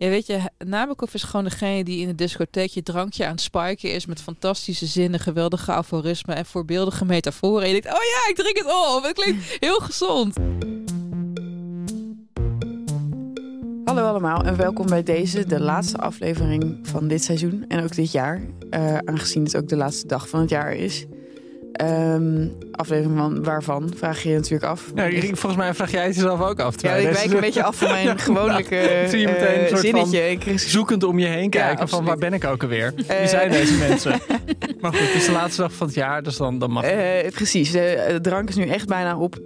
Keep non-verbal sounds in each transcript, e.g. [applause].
Ja, weet je, Nabokov is gewoon degene die in de discotheek je drankje aan het spiken is met fantastische zinnen, geweldige aforismen en voorbeeldige metaforen. En je denkt, oh ja, ik drink het op. Het klinkt heel gezond. Hallo allemaal en welkom bij deze, de laatste aflevering van dit seizoen en ook dit jaar. Uh, aangezien het ook de laatste dag van het jaar is. Um, aflevering van waarvan, vraag je je natuurlijk af. Ja, volgens mij vraag jij het jezelf ook af. Ja, ik wijk een beetje af van mijn [laughs] gewone [laughs] zie je meteen een uh, zinnetje. Van zoekend om je heen kijken ja, van waar ben ik ook alweer? [laughs] Wie uh, zijn deze mensen? maar goed, het is de laatste dag van het jaar, dus dan, dan mag het. precies, de, de drank is nu echt bijna op.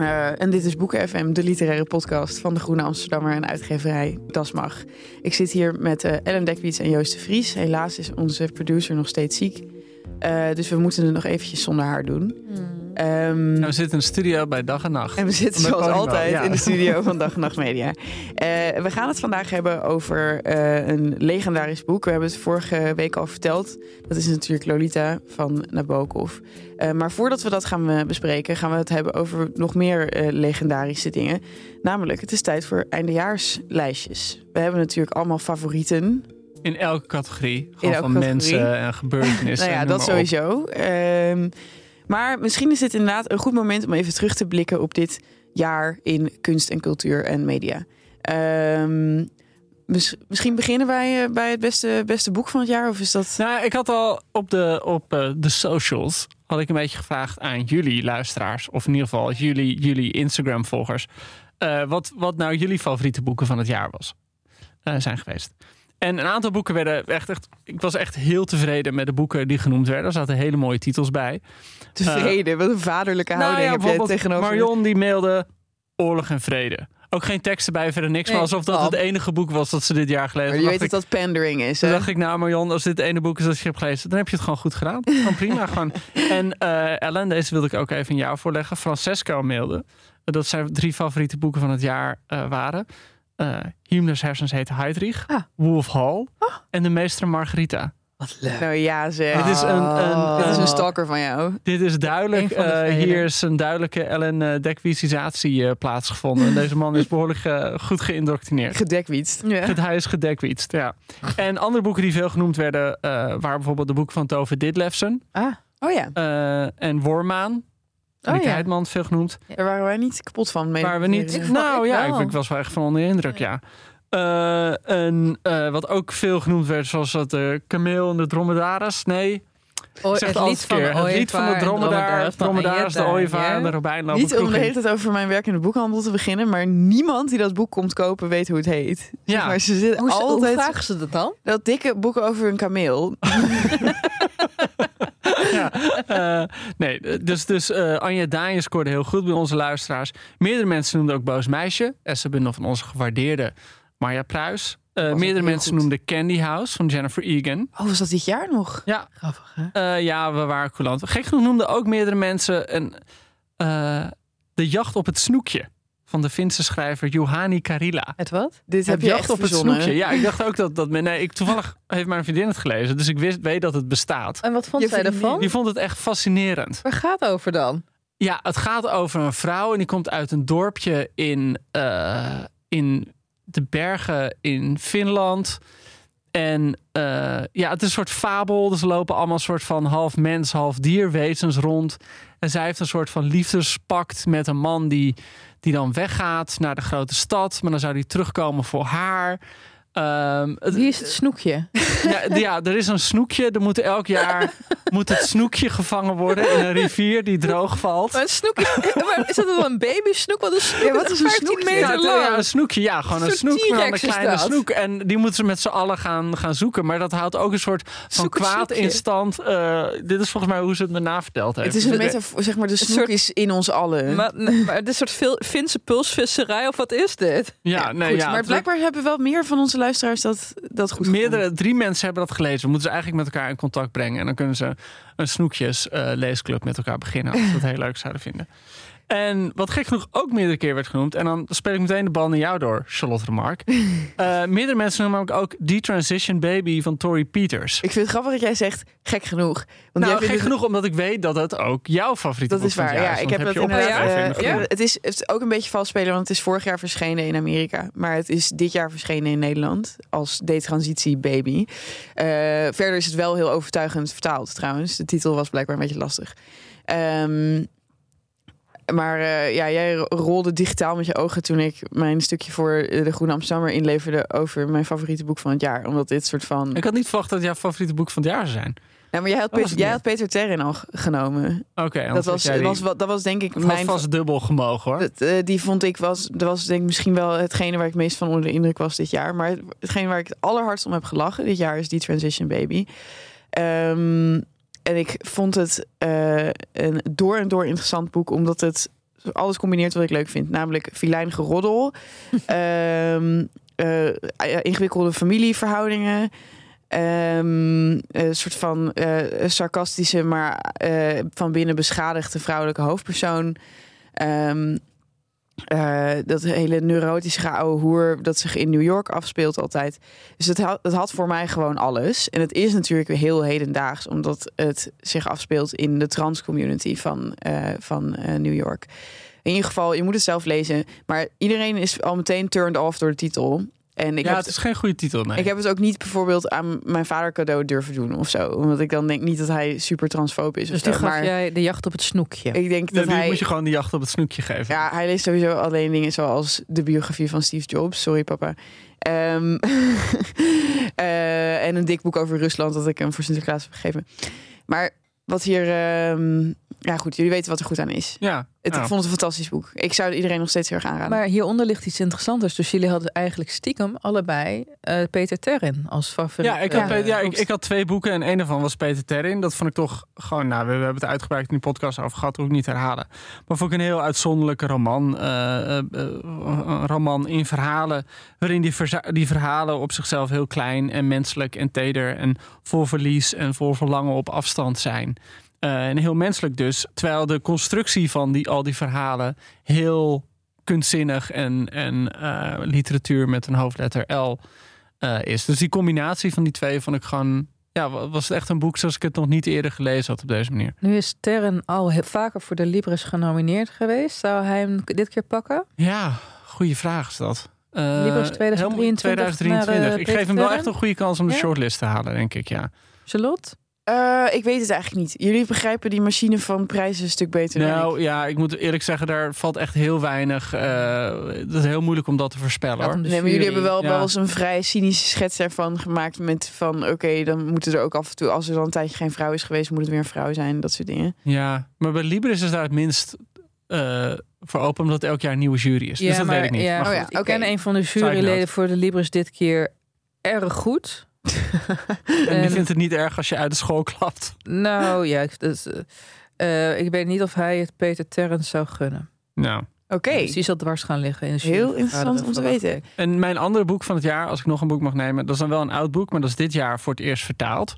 Uh, en dit is Boeken FM, de literaire podcast van de Groene Amsterdammer en uitgeverij Das Mag. Ik zit hier met uh, Ellen Dekwiets en Joost de Vries. Helaas is onze producer nog steeds ziek. Uh, dus we moeten het nog eventjes zonder haar doen. Um, we zitten in de studio bij Dag en Nacht. En we zitten zoals altijd ja. in de [laughs] studio van Dag en Nacht Media. Uh, we gaan het vandaag hebben over uh, een legendarisch boek. We hebben het vorige week al verteld. Dat is natuurlijk Lolita van Nabokov. Uh, maar voordat we dat gaan bespreken, gaan we het hebben over nog meer legendarische dingen. Namelijk, het is tijd voor eindejaarslijstjes. We hebben natuurlijk allemaal favorieten. In elke categorie. Gewoon elke van categorie. mensen en gebeurtenissen. [laughs] nou ja, dat sowieso. Um, maar misschien is dit inderdaad een goed moment om even terug te blikken op dit jaar in kunst en cultuur en media. Um, misschien beginnen wij uh, bij het beste, beste boek van het jaar? Of is dat... Nou, ik had al op de, op, uh, de socials had ik een beetje gevraagd aan jullie luisteraars. Of in ieder geval jullie, jullie Instagram-volgers. Uh, wat, wat nou jullie favoriete boeken van het jaar was, zijn geweest. En een aantal boeken werden echt, echt. Ik was echt heel tevreden met de boeken die genoemd werden. Er zaten hele mooie titels bij. Tevreden, uh, wat een vaderlijke nou houding nou ja, heb je tegenover. Marion die mailde Oorlog en Vrede. Ook geen teksten bij, verder niks. maar alsof dat het enige boek was dat ze dit jaar gelezen Maar je weet dat dat pandering is. Toen dacht ik, nou Marion, als dit het ene boek is dat je hebt gelezen, dan heb je het gewoon goed gedaan. Gewoon prima. [laughs] gewoon. En uh, Ellen, deze wilde ik ook even in jou voorleggen. Francesco mailde dat zijn drie favoriete boeken van het jaar uh, waren uh, Himmlers hersens heet Heidrich, ah. Wolf Hall oh. en de meester Margarita. Wat leuk. Nou ja, ze. Dit is een, een, oh. dit is een stalker van jou. Dit is duidelijk. Uh, hier is een duidelijke Ellen uh, uh, plaatsgevonden. Deze man is [laughs] behoorlijk goed geïndoctrineerd. Gedekwietst. Ja. Hij is gedekwietst, ja. En andere boeken die veel genoemd werden, waren bijvoorbeeld de boek van Tove Ditlevsen. Ah, oh ja. en Wormaan. Oh, ja. Heidman veel genoemd. Daar waren wij niet kapot van. Mee waren we niet? Ik nou ja, ik, ik, was wel echt van onder de indruk, ja. Uh, en uh, wat ook veel genoemd werd, zoals dat de uh, kameel en de dromedaris. Nee, O, het, het lied van het lied van de dromedaar, dromedaris, de ooievaar en de robijn lopen Niet om de hele tijd over mijn werk in de boekhandel te beginnen, maar niemand die dat boek komt kopen weet hoe het heet. Ja. maar ze zitten hoe, altijd. Hoe vragen ze dat dan? Dat dikke boek over een kameel. [laughs] [laughs] ja, uh, nee, dus, dus uh, Anja Daaien scoorde heel goed bij onze luisteraars. Meerdere mensen noemden ook Boos Meisje. Essenbundel van onze gewaardeerde Marja Pruis. Uh, meerdere mensen goed. noemden Candy House van Jennifer Egan. Oh, was dat dit jaar nog? Ja. Grappig, hè? ja, we waren coulant. Gek genoeg noemden ook meerdere mensen een, De Jacht op het Snoekje van de Finse schrijver Juhani Karila. Het wat? Dit heb je echt op het snoekje. Ja, ik dacht ook dat dat. Nee, ik toevallig heeft mijn vriendin het gelezen, dus ik wist, weet dat het bestaat. En wat vond je zij ervan? Die vond het echt fascinerend. Waar gaat het over dan? Ja, het gaat over een vrouw en die komt uit een dorpje in, uh, in de bergen in Finland. En uh, ja, het is een soort fabel. Dus er lopen allemaal een soort van half mens, half dierwezens rond. En zij heeft een soort van liefdespact met een man die die dan weggaat naar de grote stad. Maar dan zou die terugkomen voor haar. Ehm, het- Wie is het snoekje? [laughs] ja, ja, er is een snoekje. Er moet elk jaar [laughs] moet het snoekje gevangen worden in een rivier die droog valt. Maar een snoek is, maar is dat wel een baby snoek? Wat een snoek Ja, wat is een 15 snoekje? meter Ja, het- lang. ja, een snoekje. Ja, gewoon een Een snoek, maar dan een is kleine snoek. En die moeten ze met z'n allen gaan, gaan zoeken. Maar dat houdt ook een soort van Zoek het kwaad snoekje. in stand. Eh, dit is volgens mij hoe ze het me naverteld heeft. Het is een metafoor, zeg maar, de snoek soort- is in ons allen. Maar, nee, maar dit soort veel Finse pulsvisserij of wat is dit? Ja, nee, Goed, ja, maar het- blijkbaar hebben wel meer van onze luisteraars dat, dat goed Meerdere, drie mensen hebben dat gelezen. We moeten ze eigenlijk met elkaar in contact brengen. En dan kunnen ze een snoekjes eh, leesclub met elkaar beginnen. Als dat heel leuk zouden vinden. En wat gek genoeg ook meerdere keer werd genoemd. En dan speel ik meteen de bal naar jou door, Charlotte Remark. [laughs] Eh meerdere mensen noemen ook, ook The Transition Baby van Tori Peters. Ik vind het grappig dat jij zegt, gek genoeg. Want nou, gek het- genoeg omdat ik weet dat het ook jouw favoriete Dat is waar, ja. is. Ik Want heb dat inderdaad... eh, de ja, het, is, het is ook een beetje vals spelen, want het is vorig jaar verschenen in Amerika. Maar het is dit jaar verschenen in Nederland als detransitie baby. Eh, verder is het wel heel overtuigend vertaald trouwens. De titel was blijkbaar een beetje lastig. Ehm, maar eh, ja, jij rolde digitaal met je ogen toen ik mijn stukje voor eh, de Groene Amsterdammer inleverde over mijn favoriete boek van het jaar. Omdat dit soort van... Ik had niet verwacht dat het jouw favoriete boek van het jaar zou zijn. Nou, maar jij had, Dat Peter, jij had Peter Terrin al genomen. Oké, Dat was, die- was, dat was denk ik had mijn... vast dubbel gemogen hoor. Dat, eh, die vond ik was, dat was denk ik misschien wel hetgene waar ik het meest van onder de indruk was dit jaar. Maar het- hetgene waar ik het allerhardst om heb gelachen dit jaar is die Transition Baby. Ehm, en ik vond het eh, een door en door interessant boek, omdat het alles combineert wat ik leuk vind. Namelijk filijn geroddel, [laughs] ehm, eh, ingewikkelde familieverhoudingen. ehm, een soort van eh, sarcastische, maar van binnen beschadigde vrouwelijke hoofdpersoon. Ehm, eh, dat hele neurotische oude hoer dat zich in New York afspeelt altijd. Dus het had, het had voor mij gewoon alles. En het is natuurlijk weer heel hedendaags, omdat het zich afspeelt in de trans community van, eh, van eh, New York. In ieder geval, je moet het zelf lezen. Maar iedereen is al meteen turned off door de titel. En ik ja, heb het is geen goede titel. Nee. ik heb het ook niet bijvoorbeeld aan mijn vader cadeau durven doen of zo. Omdat ik dan denk niet dat hij super transfoob is. Dus die zo. gaf maar jij de jacht op het snoekje. ik denk Nee, dat nu hij. moet je gewoon de jacht op het snoekje geven. Ja, hij leest sowieso alleen dingen zoals de biografie van Steve Jobs. Sorry, papa. Ehm, [laughs] eh, en een dik boek over Rusland dat ik hem voor Sinterklaas heb gegeven. Maar wat hier... ehm, ja, goed. Jullie weten wat er goed aan is. Ja, Het, ja. Ik vond het een fantastisch boek. Ik zou het iedereen nog steeds heel erg aanraden. Maar hieronder ligt iets interessanters. Dus jullie hadden eigenlijk stiekem allebei eh, Peter Terrin als favoriet. Ja, ik had, eh, Peter- ja ik, ik had twee boeken en een daarvan was Peter Terrin. Dat vond ik toch gewoon, nou, we, we hebben het uitgebreid in die podcast over gehad, ik niet te herhalen. Maar vond ik een heel uitzonderlijke roman. eh, eh, eh, een roman in verhalen, waarin die, die verhalen op zichzelf heel klein en menselijk en teder en vol verlies en vol verlangen op afstand zijn. Eh, en heel menselijk dus. Terwijl de constructie van die, al die verhalen heel kunstzinnig en, en eh, literatuur met een hoofdletter L eh, is. Dus die combinatie van die twee vond ik gewoon... Ja, wa- was het echt een boek zoals ik het nog niet eerder gelezen had op deze manier. Nu is Terren al vaker voor de Libris genomineerd geweest. Zou hij hem dit keer pakken? Ja, goede vraag is dat. Eh, Libris 2023 helemaal 2023. naar, eh, ik geef hem wel echt een goede kans om de Ja? shortlist te halen, denk ik, ja. Charlotte? Eh, ik weet het eigenlijk niet. Jullie begrijpen die machine van prijzen een stuk beter dan ik. Nou ja, ik moet eerlijk zeggen, daar valt echt heel weinig... eh het is heel moeilijk om dat te voorspellen, hoor. Nee, maar jullie hebben wel, Ja. wel eens een vrij cynische schets ervan gemaakt. Met van oké, dan moeten er ook af en toe, als er dan een tijdje geen vrouw is geweest, moet het weer een vrouw zijn. Dat soort dingen. Ja, maar bij Libris is daar het minst eh, voor open, omdat elk jaar een nieuwe jury is. dus dat weet ik niet. Ja, Maar Oh ja, ik ken een van de juryleden voor de Libris dit keer erg goed. En die En- vindt het niet erg als je uit de school klapt. Nou ja, ik, dat, eh, eh, ik weet niet of hij het Peter Terren zou gunnen. Nou. Oké, Dus die zal dwars gaan liggen in de heel interessant om te weten. En mijn andere boek van het jaar, als ik nog een boek mag nemen, dat is dan wel een oud boek, maar dat is dit jaar voor het eerst vertaald.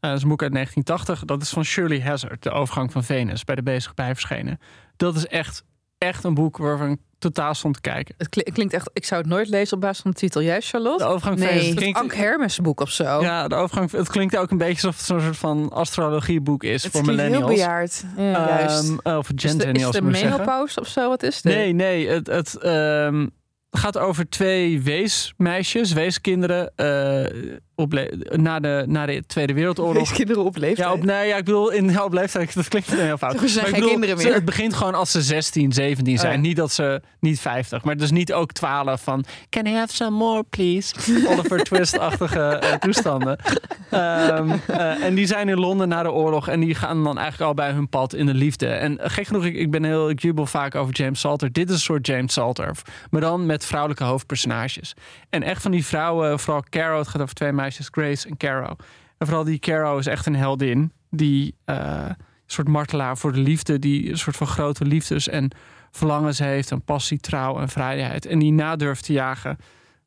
Eh, dat is een boek uit 1980. Dat is van Shirley Hazard, De Overgang van Venus, bij de Bezig Bij verschenen. Dat is echt, echt een boek waarvan ik totaal stond te kijken. Het kli- klinkt echt, ik zou het nooit lezen op basis van de titel. Jij, De Charlotte? Overgang van Nee. Het klinkt- Ank Hermes boek of zo. ja, de overgang, het klinkt ook een beetje alsof het zo'n soort van astrologieboek is Het voor klinkt heel millennials. bejaard. Ja. juist. Ehm, of is de, is de zeggen. menopauze of zo? Wat is dit? Nee, nee. Het, het, ehm, Het gaat over twee weesmeisjes, weeskinderen. le- na, de, na de Tweede Wereldoorlog. [laughs] kinderen op leeftijd. Ja, op, nee, ja, ik bedoel, in, ja, op leeftijd, dat klinkt heel fout. Ze zijn Maar ik geen bedoel, kinderen meer. Het begint gewoon als ze 16, 17 zijn. Oh. Niet dat ze, niet 50, maar dus niet ook 12 van, can I have some more, please? [laughs] Oliver Twist-achtige eh, toestanden. [laughs] Ehm, eh, en die zijn in Londen na de oorlog en die gaan dan eigenlijk al bij hun pad in de liefde. En gek genoeg, ik, ik ben heel, ik jubel vaak over James Salter. Dit is een soort James Salter, maar dan met vrouwelijke hoofdpersonages. En echt van die vrouwen, vooral Caro, het gaat over twee Grace en Caro. En vooral die Caro is echt een heldin. Die een soort martelaar voor de liefde. Die een soort van grote liefdes en verlangens heeft. En passie, trouw en vrijheid. En die na durft te jagen.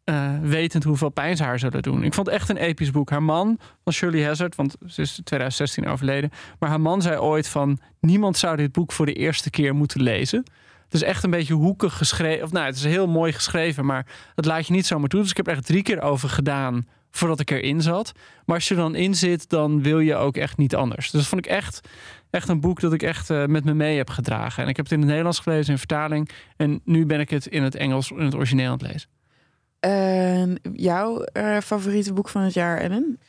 eh, wetend hoeveel pijn ze haar zullen doen. Ik vond het echt een episch boek. Haar man was Shirley Hazard, want ze is in 2016 overleden. Maar haar man zei ooit van... niemand zou dit boek voor de eerste keer moeten lezen. Het is echt een beetje hoekig geschreven. Of nou, het is heel mooi geschreven, maar het laat je niet zomaar toe. Dus ik heb er echt drie keer over gedaan voordat ik erin zat. Maar als je er dan in zit, dan wil je ook echt niet anders. Dus dat vond ik echt, echt een boek dat ik echt eh, met me mee heb gedragen. En ik heb het in het Nederlands gelezen in vertaling. En nu ben ik het in het Engels, in het origineel aan het lezen. En jouw eh, favoriete boek van het jaar, Ellen?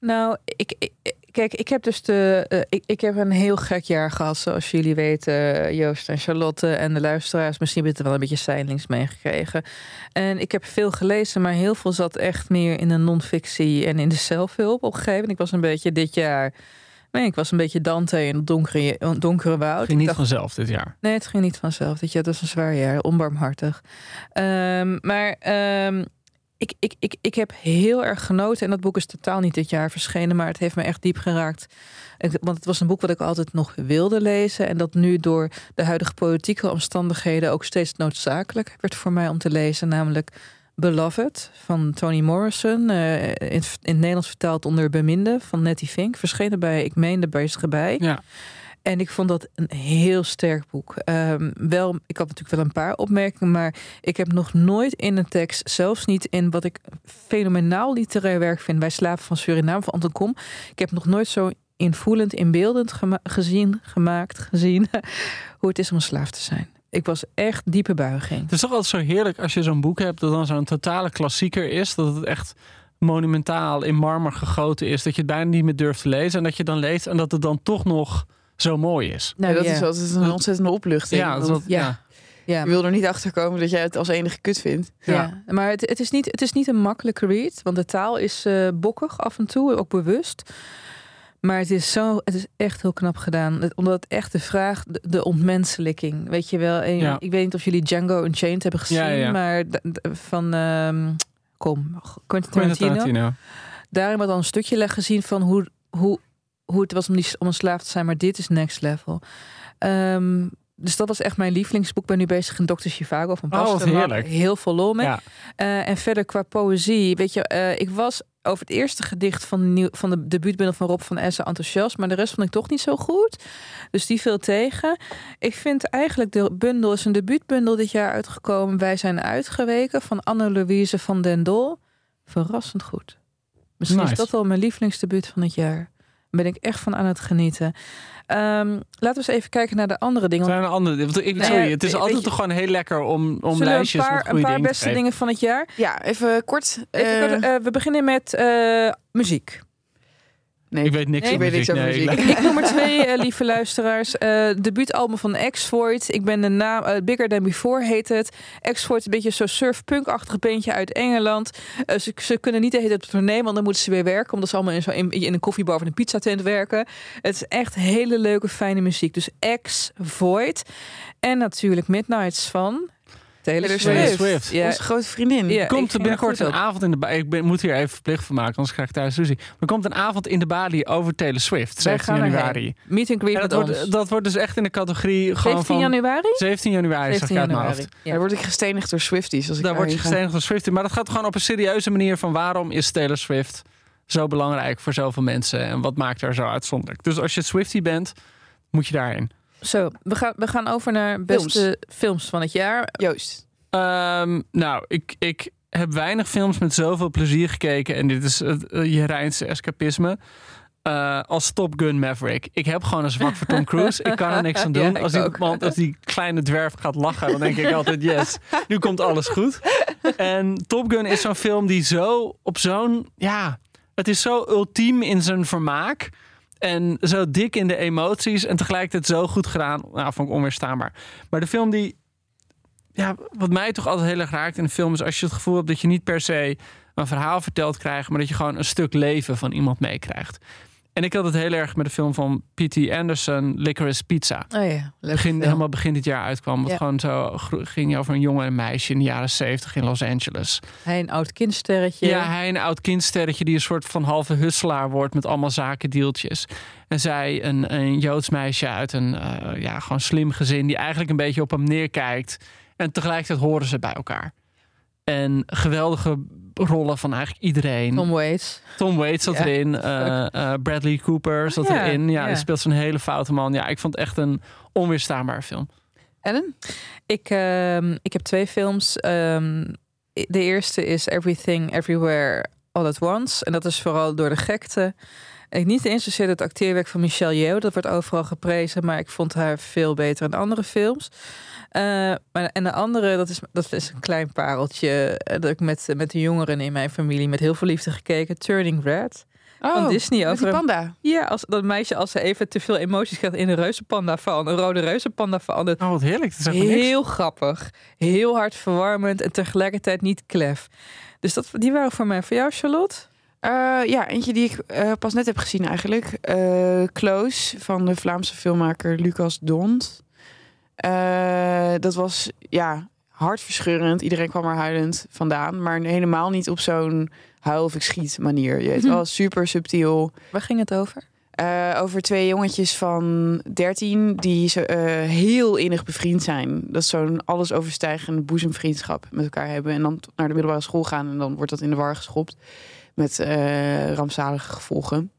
Nou, ik, ik- kijk, ik heb dus de. eh, ik, ik heb een heel gek jaar gehad, zoals jullie weten, eh, Joost en Charlotte en de luisteraars. Misschien hebben het wel een beetje zijnlings meegekregen. En ik heb veel gelezen, maar heel veel zat echt meer in de non-fictie en in de zelfhulp op een gegeven moment. Ik was een beetje dit jaar. Nee, ik was een beetje Dante in het donkere, donkere woud. Ging niet dacht, vanzelf dit jaar. Nee, het ging niet vanzelf. Dit jaar was een zwaar jaar, onbarmhartig. Ehm, maar ehm, ik, ik, ik, ik heb heel erg genoten. En dat boek is totaal niet dit jaar verschenen, maar het heeft me echt diep geraakt. Want het was een boek wat ik altijd nog wilde lezen. En dat nu door de huidige politieke omstandigheden ook steeds noodzakelijk werd voor mij om te lezen. Namelijk Beloved van Toni Morrison. eh, in, in het Nederlands vertaald onder Beminde van Nettie Fink. Verschenen bij, ik meen, de Bezige Bij. Ja. En ik vond dat een heel sterk boek. Ehm, wel, ik had natuurlijk wel een paar opmerkingen, maar ik heb nog nooit in een tekst, zelfs niet in wat ik fenomenaal literair werk vind, bij Slaven van Suriname van Anton Kom. Ik heb nog nooit zo invoelend, inbeeldend gezien, gemaakt, gezien [laughs] hoe het is om een slaaf te zijn. Ik was echt diepe buiging. Het is toch altijd zo heerlijk als je zo'n boek hebt dat dan zo'n totale klassieker is. Dat het echt monumentaal in marmer gegoten is. Dat je het bijna niet meer durft te lezen. En dat je dan leest en dat het dan toch nog zo mooi is. Nou, ja, dat ja. is altijd een ontzettende opluchting. Ja, dat Want ja. ja. Je wil er niet achter komen dat jij het als enige kut vindt. Ja, maar het, het, is niet, het is niet een makkelijke read, want de taal is eh, bokkig af en toe, ook bewust. Maar het is, zo, het is echt heel knap gedaan. Het- Omdat het echt de vraag, de, de ontmenselijking, weet je wel. En Ja. Ik weet niet of jullie Django Unchained hebben gezien, Ja, ja, ja. maar d- d- van, ehm, kom, Quentin Quentin Tarantino. Tarantino. Daarin wordt al een stukje leg gezien van hoe, hoe, hoe het was om, die, om een slaaf te zijn. Maar dit is next level. Ehm, dus dat was echt mijn lievelingsboek. Ik ben nu bezig in Dr. Chivago van Oh, Pasternak. heerlijk. Heel veel lol mee. Ja. Eh, en verder qua poëzie, weet je, eh, ik was over het eerste gedicht van nieuw, van de debuutbundel van Rob van Essen enthousiast, maar de rest vond ik toch niet zo goed. Dus die viel tegen. Ik vind eigenlijk de bundel is een debuutbundel dit jaar uitgekomen. Wij zijn uitgeweken van Anne-Louise van den Dol. Verrassend goed. Misschien Nice. is dat wel mijn lievelingsdebuut van het jaar. Ben ik echt van aan het genieten. Ehm, laten we eens even kijken naar de andere dingen. Zijn er andere, want ik, sorry, het is altijd je- toch gewoon heel lekker om, om lijstjes een met paar, een goede paar dingen te beste dingen van het jaar? Ja, even kort. Even eh, kort, eh, we beginnen met eh, muziek. Nee, Ik weet niks Nee, over ik weet niks muziek. over Nee, muziek. Ik noem er twee, eh, lieve luisteraars. Eh debuutalbum van X-Void. Ik ben de naam... eh, Bigger Than Before heet het. X-Void, een beetje zo'n surfpunk-achtig beentje uit Engeland. Ze, ze kunnen niet de hele tijd op tournee, want dan moeten ze weer werken. Omdat ze allemaal in, zo in, in een koffiebar of een pizzatent werken. Het is echt hele leuke, fijne muziek. Dus X-Void. En natuurlijk Midnights van... Taylor Taylor Swift. Swift. Swift. Ja, Onze grote vriendin. Ja. Er ik komt ging binnenkort er een avond in de ba- Ik ben, moet hier even verplicht van maken, anders krijg ik thuis ruzie. Er komt een avond in de Bali over Taylor Swift, Wij 17 gaan erheen. januari. Meet and greet En met dat, ons. wordt, dat wordt dus echt in de categorie gewoon 17 van... januari? 17 januari, zeg 17 ik uit mijn januari. hoofd. Ja. Daar word ik gestenigd door Swifties. Als ik Daar word je gestenigd door Swiftie. Maar dat gaat gewoon op een serieuze manier van waarom is Taylor Swift zo belangrijk voor zoveel mensen en wat maakt haar zo uitzonderlijk. Dus als je Swiftie bent, moet je daarheen. Zo, we gaan, we gaan over naar beste films, van het jaar. Joost. Ehm, nou, ik, ik heb weinig films met zoveel plezier gekeken. En dit is het uh, je Rijnse escapisme. Eh, als Top Gun Maverick. Ik heb gewoon een zwak voor Tom Cruise. Ik kan er niks aan [laughs] doen. Ja, als, die, want als die kleine dwerf gaat lachen, dan denk ik altijd: yes, nu komt alles goed. en Top Gun is zo'n film die zo op zo'n... Ja, het is zo ultiem in zijn vermaak. En zo dik in de emoties. En tegelijkertijd zo goed gedaan. Nou, vond ik onweerstaanbaar. Maar de film die... Ja, wat mij toch altijd heel erg raakt in een film... is als je het gevoel hebt dat je niet per se een verhaal verteld krijgt... maar dat je gewoon een stuk leven van iemand meekrijgt. En ik had het heel erg met de film van P.T. Anderson, Licorice Pizza. Oh ja, Begin, film. helemaal begin dit jaar uitkwam. Wat Ja. gewoon zo ging over een jongen en een meisje in de jaren zeventig in Los Angeles. Hij een oud kindsterretje. Ja, hij een oud kindsterretje die een soort van halve husselaar wordt met allemaal zakendeeltjes. En zij een, een Joods meisje uit een eh, ja, gewoon slim gezin die eigenlijk een beetje op hem neerkijkt. En tegelijkertijd horen ze bij elkaar. En geweldige rollen van eigenlijk iedereen. Tom Waits. Tom Waits zat Ja, erin. eh, eh, Bradley Cooper zat Ja, erin. Ja, ja. die speelt zo'n hele foute man. Ja, ik vond het echt een onweerstaanbare film. Ellen? Ik, ehm, ik heb twee films. Ehm, de eerste is Everything Everywhere All at Once. En dat is vooral door de gekte. Ik niet geïnteresseerd in het acteerwerk van Michelle Yeoh. Dat wordt overal geprezen, maar ik vond haar veel beter in andere films. Eh, maar, en de andere, dat is, dat is een klein pareltje. eh, Dat ik met, met de jongeren in mijn familie met heel veel liefde gekeken. Turning Red. Van Disney Oh, met over een- panda. Ja, als dat meisje als ze even te veel emoties krijgt in een reuzenpanda van een rode reuzenpanda verandert. Oh, wat heerlijk. Dat is echt niks. Heel grappig. Heel hartverwarmend en tegelijkertijd niet klef. Dus dat, die waren voor mij. Voor jou, Charlotte? Eh, ja, eentje die ik eh, pas net heb gezien eigenlijk. Eh, Close van de Vlaamse filmmaker Lucas Dont. Dat was ja, hartverscheurend. Iedereen kwam er huilend vandaan. Maar helemaal niet op zo'n huil of ik schiet manier. Je Mhm. wel, super subtiel. Waar ging het over? Over twee jongetjes van 13 die zo, eh, heel innig bevriend zijn. Dat is zo'n alles overstijgende boezemvriendschap met elkaar hebben. En dan naar de middelbare school gaan en dan wordt dat in de war geschopt. Met eh, rampzalige gevolgen.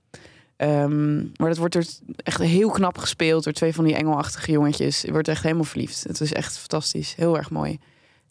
Ehm, maar dat wordt er echt heel knap gespeeld door twee van die engelachtige jongetjes. Je wordt echt helemaal verliefd. Het is echt fantastisch. Heel erg mooi.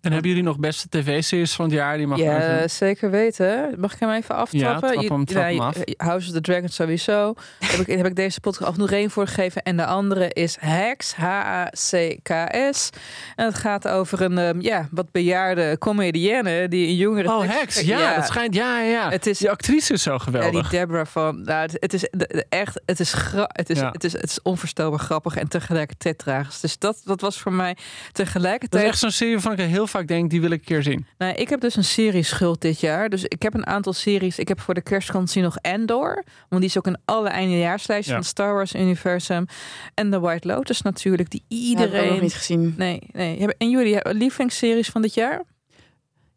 En hebben jullie nog beste tv-series van het jaar? Die mag Ja, even- zeker weten. Mag ik hem even aftrappen? Ja, trap hem- Je- trap hem ja, af. House of the Dragon sowieso. [laughs] heb, ik, heb ik deze podcast genoeg één voor gegeven. En de andere is Hacks, H-A-C-K-S. En het gaat over een ehm, ja, wat bejaarde comedienne die een jongere... Oh, tekst- Hex. Ja, dat schijnt. Ja, ja, ja. Het is Die actrice is zo Ja, geweldig. die Deborah van. Nou, het, het is de- de- echt. Het is, gra het, is, Ja. het, is, het is onvoorstelbaar grappig en tegelijkertijd tragisch. Dus dat, dat was voor mij Dat tegelijkertijd. is echt zo'n serie waarvan ik heel vaak denk, die wil ik een keer zien. Nou, ik heb dus een serie schuld dit jaar. Dus ik heb een aantal series. Ik heb voor de kerstvakantie nog Endor. Want die is ook in alle eindejaarslijstjes Ja. van het Star Wars universum. En The White Lotus natuurlijk. Die Iedereen. Heb ik ook iedereen. nog niet gezien. Nee, nee. En jullie hebben lievelingsseries van dit jaar?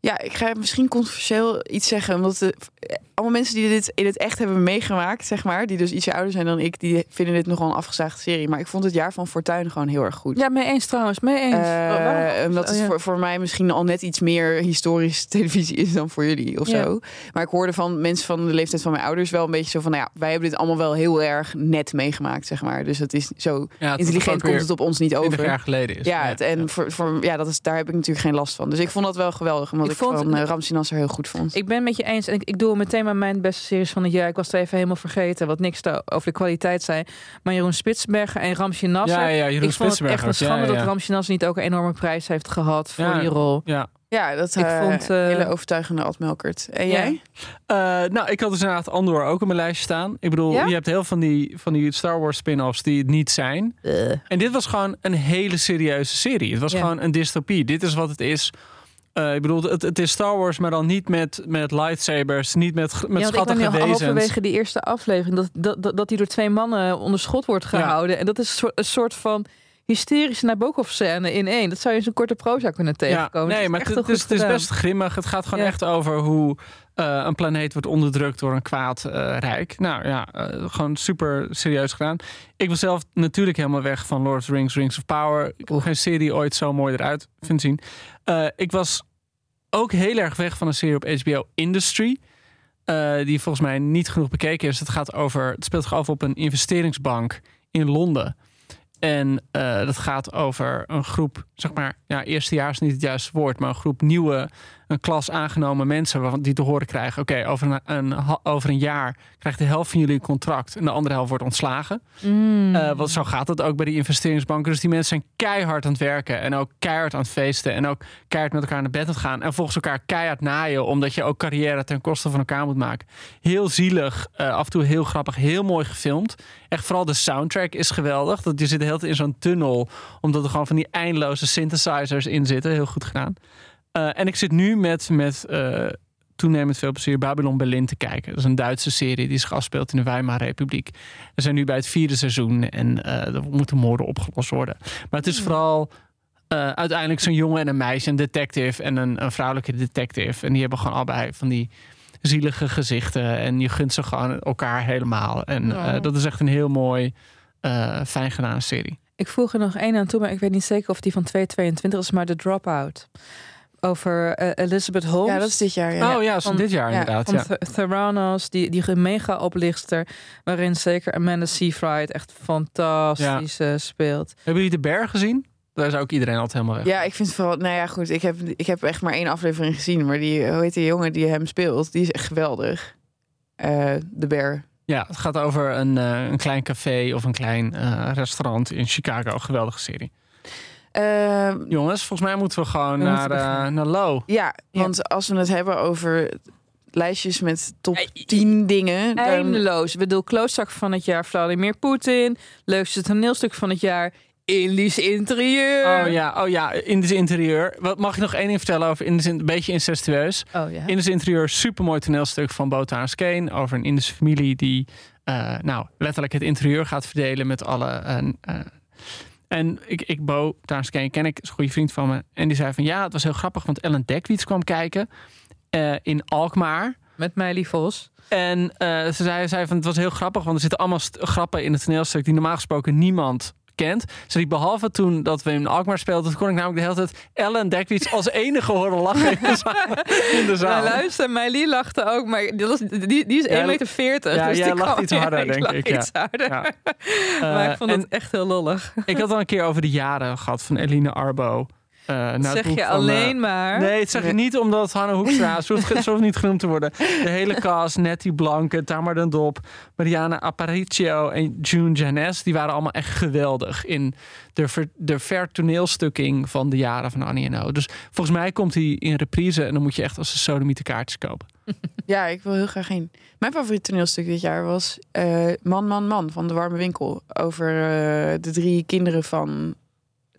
Ja, ik ga misschien controversieel iets zeggen. Omdat de, allemaal mensen die dit in het echt hebben meegemaakt, zeg maar, die dus ietsje ouder zijn dan ik, die vinden dit nogal een afgezaagde serie. Maar ik vond het jaar van Fortuin gewoon heel erg goed. Ja, mee eens trouwens. Mee eens. Eh, Waarom? omdat het Oh, ja. voor, voor mij misschien al net iets meer historische [laughs] televisie is dan voor jullie of Ja. zo. Maar ik hoorde van mensen van de leeftijd van mijn ouders wel een beetje zo van, nou ja, wij hebben dit allemaal wel heel erg net meegemaakt, zeg maar. Dus het is zo Ja, het intelligent komt het op ons niet 20 over. jaar geleden is. Ja, het, en Voor, voor, ja dat is, daar heb ik natuurlijk geen last van. Dus ik vond dat wel geweldig, omdat Ik vond- van uh, Ramsey Nasser heel goed vond. Ik ben met je eens. En ik, ik doe meteen maar mijn beste series van het jaar. Ik was het even helemaal vergeten. Wat niks te- over de kwaliteit zei. Maar Jeroen Spitsbergen en Nasser. Ja, ja, Jeroen ik vond het echt een schande Ja, ja. dat Nasser niet ook een enorme prijs heeft gehad voor Ja. die rol. Ja. Ja, dat Ik ik vond, vond eh, hele overtuigende Ad Melkert. En jij? Eh, nou, ik had dus inderdaad Andor ook op mijn lijstje staan. Ik bedoel, Ja? je hebt heel van die, van die Star Wars spin-offs die het niet zijn. En dit was gewoon een hele serieuze serie. Het was Ja. gewoon een dystopie. Dit is wat het is. Eh, ik bedoel, het, het is Star Wars, maar dan niet met, met lightsabers, niet met, met ja, want ik schattige ben halverwege die eerste aflevering dat, dat, dat, dat die door twee mannen onder schot wordt gehouden. En dat is een soort, een soort van hysterische Nabokov-scène in één. Dat zou je in zo'n korte proza kunnen tegenkomen. Ja, nee, maar het, is, het is best grimmig. Het gaat gewoon Ja. echt over hoe eh, een planeet wordt onderdrukt door een kwaad eh, rijk. Nou ja, eh, gewoon super serieus gedaan. Ik was zelf natuurlijk helemaal weg van Lord of the Rings, Rings of Power. Ik heb geen serie ooit zo mooi eruit vind zien. Ik was ook heel erg weg van een serie op HBO Industry. die volgens mij niet genoeg bekeken is. Het gaat over. Het speelt zich af op een investeringsbank in Londen. En eh, dat gaat over een groep, zeg maar, ja, eerstejaars niet het juiste woord, maar een groep nieuwe een klas aangenomen mensen waarvan die te horen krijgen: oké, over, een, over een jaar krijgt de helft van jullie een contract en de andere helft wordt ontslagen. Mm. Eh, want zo gaat het ook bij die investeringsbanken. Dus die mensen zijn keihard aan het werken en ook keihard aan het feesten en ook keihard met elkaar naar bed aan het gaan en volgens elkaar keihard naaien, omdat je ook carrière ten koste van elkaar moet maken. Heel zielig, eh, af en toe heel grappig, heel mooi gefilmd. Echt vooral de soundtrack is geweldig. Dat je zit de hele tijd in zo'n tunnel, omdat er gewoon van die eindeloze synthesizers in zitten. Heel goed gedaan. Eh, en ik zit nu met, met eh, toenemend veel plezier Babylon Berlin te kijken. Dat is een Duitse serie die zich afspeelt in de Weimarrepubliek. We zijn nu bij het vierde seizoen en eh er moeten moorden opgelost worden. Maar het is vooral eh, uiteindelijk zo'n jongen en een meisje, een detective en een, een vrouwelijke detective. En die hebben gewoon allebei van die zielige gezichten. En je gunt ze gewoon elkaar helemaal. En dat is echt een heel mooi, fijn gedaan serie. Ik voeg er nog één aan toe, maar ik weet niet zeker of die van 2022 is, maar The Dropout. Over eh, Elizabeth Holmes. Ja, dat is dit jaar. Ja. oh ja, van- dit jaar Ja, inderdaad. van Ja. Th- Theranos, die, die mega oplichter, waarin zeker Amanda Seyfried echt fantastisch eh, speelt. Hebben jullie de berg gezien? Daar is ook iedereen altijd helemaal weg. Ja, ik vind vooral, nou ja, goed. Ik heb, ik heb echt maar één aflevering gezien, maar die, hoe heet die jongen die hem speelt, die is echt geweldig. Eh, de Bear. Ja, het gaat over een, eh, een klein café of een klein eh, restaurant in Chicago. Geweldige serie. Eh, Jongens, volgens mij moeten we gewoon We naar, moeten eh, naar Low. ja, want als we het hebben over lijstjes met top 10 dingen, dan, Eindeloos. Ik bedoel, klootzak van het jaar Vladimir Poetin. Leukste toneelstuk van het jaar Indisch interieur. Oh ja, oh ja, Indisch interieur. Wat mag ik nog één ding vertellen over Indisch in- een beetje incestueus? Oh ja. Indisch interieur, supermooi toneelstuk van Botan Skeen over een Indische familie die, eh, nou, letterlijk het interieur gaat verdelen met alle. eh, eh, en ik, ik Bo Taarskeen ken ik, is een goede vriend van me. En die zei van ja, het was heel grappig, want Ellen Dekwits kwam kijken eh, in Alkmaar. Met Meili Vos. En eh, ze zei, zei van het was heel grappig, want er zitten allemaal grappen in het toneelstuk die normaal gesproken niemand kent. Behalve toen dat we in Alkmaar speelden, toen kon ik namelijk de hele tijd Ellen Dekwits als enige horen lachen in de zaal. [laughs] In de zaal. Nou, luister, Meili lachte ook, maar die, was, die, die is Ja, 1,40 meter. ja, dus jij die lacht iets harder, denk ik, ja. Iets harder. Ja. [laughs] maar Eh, ik vond het echt heel lollig. Ik had al een keer over de jaren gehad van Eline Arbo. Eh, nou, zeg je van, alleen eh, maar. Nee, het zeg je niet omdat Hanne Hoekstra, [laughs] ze hoeft, niet genoemd te worden. De hele cast, Nettie Blanke, Tamar den Dop, Mariana Aparicio en June Janes, die waren allemaal echt geweldig in de, ver, de vertoneelstukking van de jaren van Annie en O. Dus volgens mij komt hij in reprise en dan moet je echt als een sodemiete kaartjes kopen. [laughs] ja, ik wil heel graag heen. Mijn favoriete toneelstuk dit jaar was eh, Man, Man, Man van De Warme Winkel. Over de drie kinderen van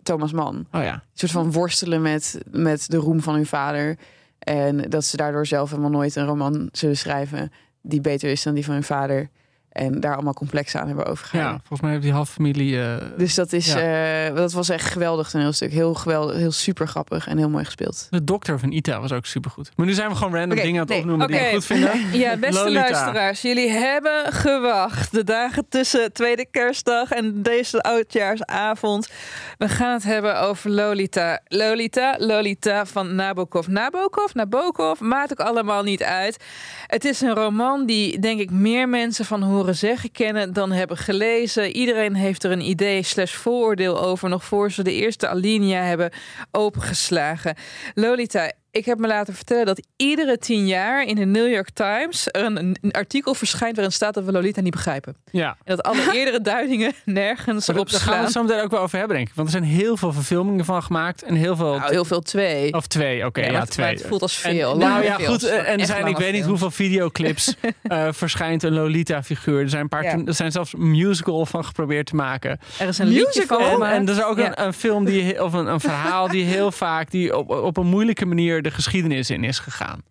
Thomas Mann. Oh ja. Een soort van worstelen met, met de roem van hun vader. En dat ze daardoor zelf helemaal nooit een roman zullen schrijven die beter is dan die van hun vader. En daar allemaal complexen aan hebben ja, overgehouden. volgens mij heeft die half familie... eh, Dus dat, is, eh, dat was echt een geweldig toneelstuk. Heel geweldig, heel super grappig en heel mooi gespeeld. de dokter van Ita was ook supergoed. Maar nu zijn we gewoon random dingen aan het nee, opnoemen die we goed vinden. [laughs] Ja, beste Lolita. luisteraars, jullie hebben gewacht. De dagen tussen tweede kerstdag en deze oudjaarsavond. We gaan het hebben over Lolita. Lolita, Lolita van Nabokov. Nabokov, Nabokov, maakt ook allemaal niet uit. Het is een roman die, denk ik, meer mensen van horen zeggen kennen dan hebben gelezen. Iedereen heeft er een idee slash vooroordeel over, nog voor ze de eerste alinea hebben opengeslagen. Lolita, ik heb me laten vertellen dat iedere tien jaar in de New York Times er een, een artikel verschijnt waarin staat dat we Lolita niet begrijpen. Ja. En dat alle [laughs] eerdere duidingen nergens Maar op Daar gaan we slaan. het zo meteen ook wel over hebben, denk ik. Want er zijn heel veel verfilmingen van gemaakt. En heel veel... Nou, heel veel twee. Of twee, oké. Ja, ja, het- twee. het voelt als En- veel. nou ja, goed. En er zijn, ik weet niet hoeveel videoclips [laughs] eh, verschijnt een Lolita-figuur. Er zijn een paar, Ja. er zijn zelfs een musical van geprobeerd te maken. Er is een liedje van En, gemaakt. en er is ook Ja. een, een film die, of een, een verhaal die heel vaak die op, op een moeilijke manier de geschiedenis in is gegaan.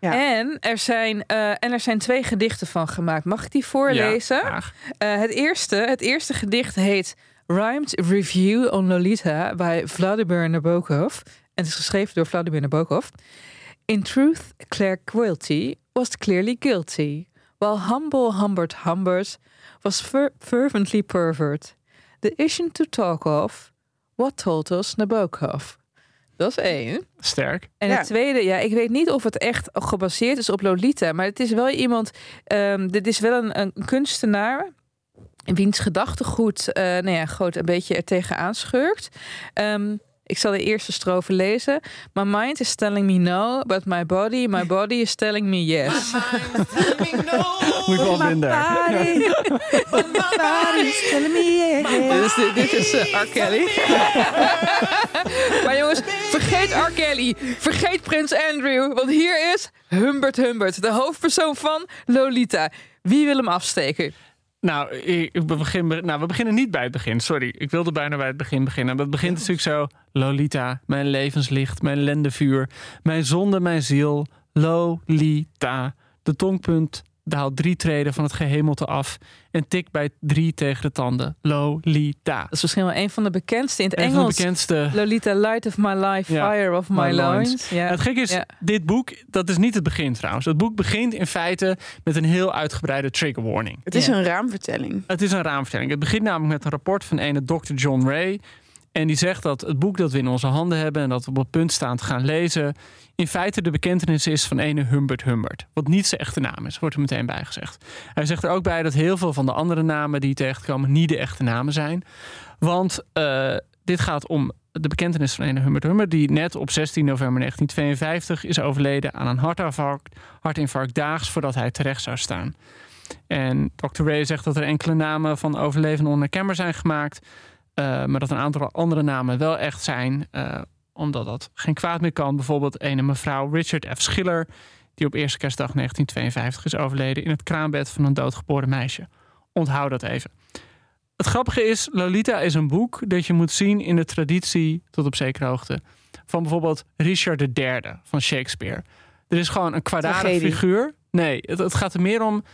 Ja. En, er zijn, eh, en er zijn twee gedichten van gemaakt. Mag ik die voorlezen? Ja. Eh, het, eerste, het eerste gedicht heet Rhymed Review on Lolita bij Vladimir Nabokov. En het is geschreven door Vladimir Nabokov. In truth, Claire Quilty was clearly guilty, while humble Humbert Humbert was fer- fervently pervert. The issue to talk of, what told us Nabokov. Dat is één. Sterk. En Ja. het tweede, ja, ik weet niet of het echt gebaseerd is op Lolita, maar het is wel iemand, ehm, dit is wel een, een kunstenaar. Wiens gedachtegoed, eh nou ja, groot een beetje er tegenaan schurkt. Ehm, Ik zal de eerste strofe lezen. My mind is telling me no, but my body, my body is telling me yes. [laughs] Moet je wel vinden. [laughs] Dit is, dit, dit is eh, R. Kelly. [laughs] maar jongens, vergeet R. Kelly. Vergeet Prins Andrew. Want hier is Humbert Humbert, de hoofdpersoon van Lolita. Wie wil hem afsteken? Nou, ik, ik begin, nou, we beginnen niet bij het begin. Sorry, ik wilde bijna bij het begin beginnen. Maar het begint natuurlijk zo. Lolita, mijn levenslicht, mijn lendevuur. Mijn zonde, mijn ziel. Lolita. De tongpunt daalt drie treden van het gehemelte af. En tik bij drie tegen de tanden. Lolita. Dat is misschien wel een van de bekendste in het Een van de Engels. bekendste... Lolita, light of my life, Ja, fire of my, my loins. Ja. Het gekke is, Ja. dit boek, dat is niet het begin trouwens. Het boek begint in feite met een heel uitgebreide trigger warning. Het is Ja. een raamvertelling. Het is een raamvertelling. Het begint namelijk met een rapport van ene Dr. John Ray. En die zegt dat het boek dat we in onze handen hebben en dat we op het punt staan te gaan lezen, in feite de bekentenis is van ene Humbert Humbert. Wat niet zijn echte naam is, wordt er meteen bij gezegd. Hij zegt er ook bij dat heel veel van de andere namen die tegenkomen niet de echte namen zijn. Want eh, dit gaat om de bekentenis van ene Humbert Humbert, die net op 16 november 1952 is overleden aan een hartinfarct, hartinfarct daags voordat hij terecht zou staan. En Dr. Ray zegt dat er enkele namen van overlevenden onherkenbaar zijn gemaakt. Eh, maar dat een aantal andere namen wel echt zijn. eh, omdat dat geen kwaad meer kan. Bijvoorbeeld een mevrouw Richard F. Schiller. Die op eerste kerstdag 1952 is overleden in het kraambed van een doodgeboren meisje. Onthoud dat even. Het grappige is, Lolita is een boek dat je moet zien in de traditie, tot op zekere hoogte, van bijvoorbeeld Richard III van Shakespeare. Er is gewoon een Tragedie. figuur. Nee, het, het gaat er meer om.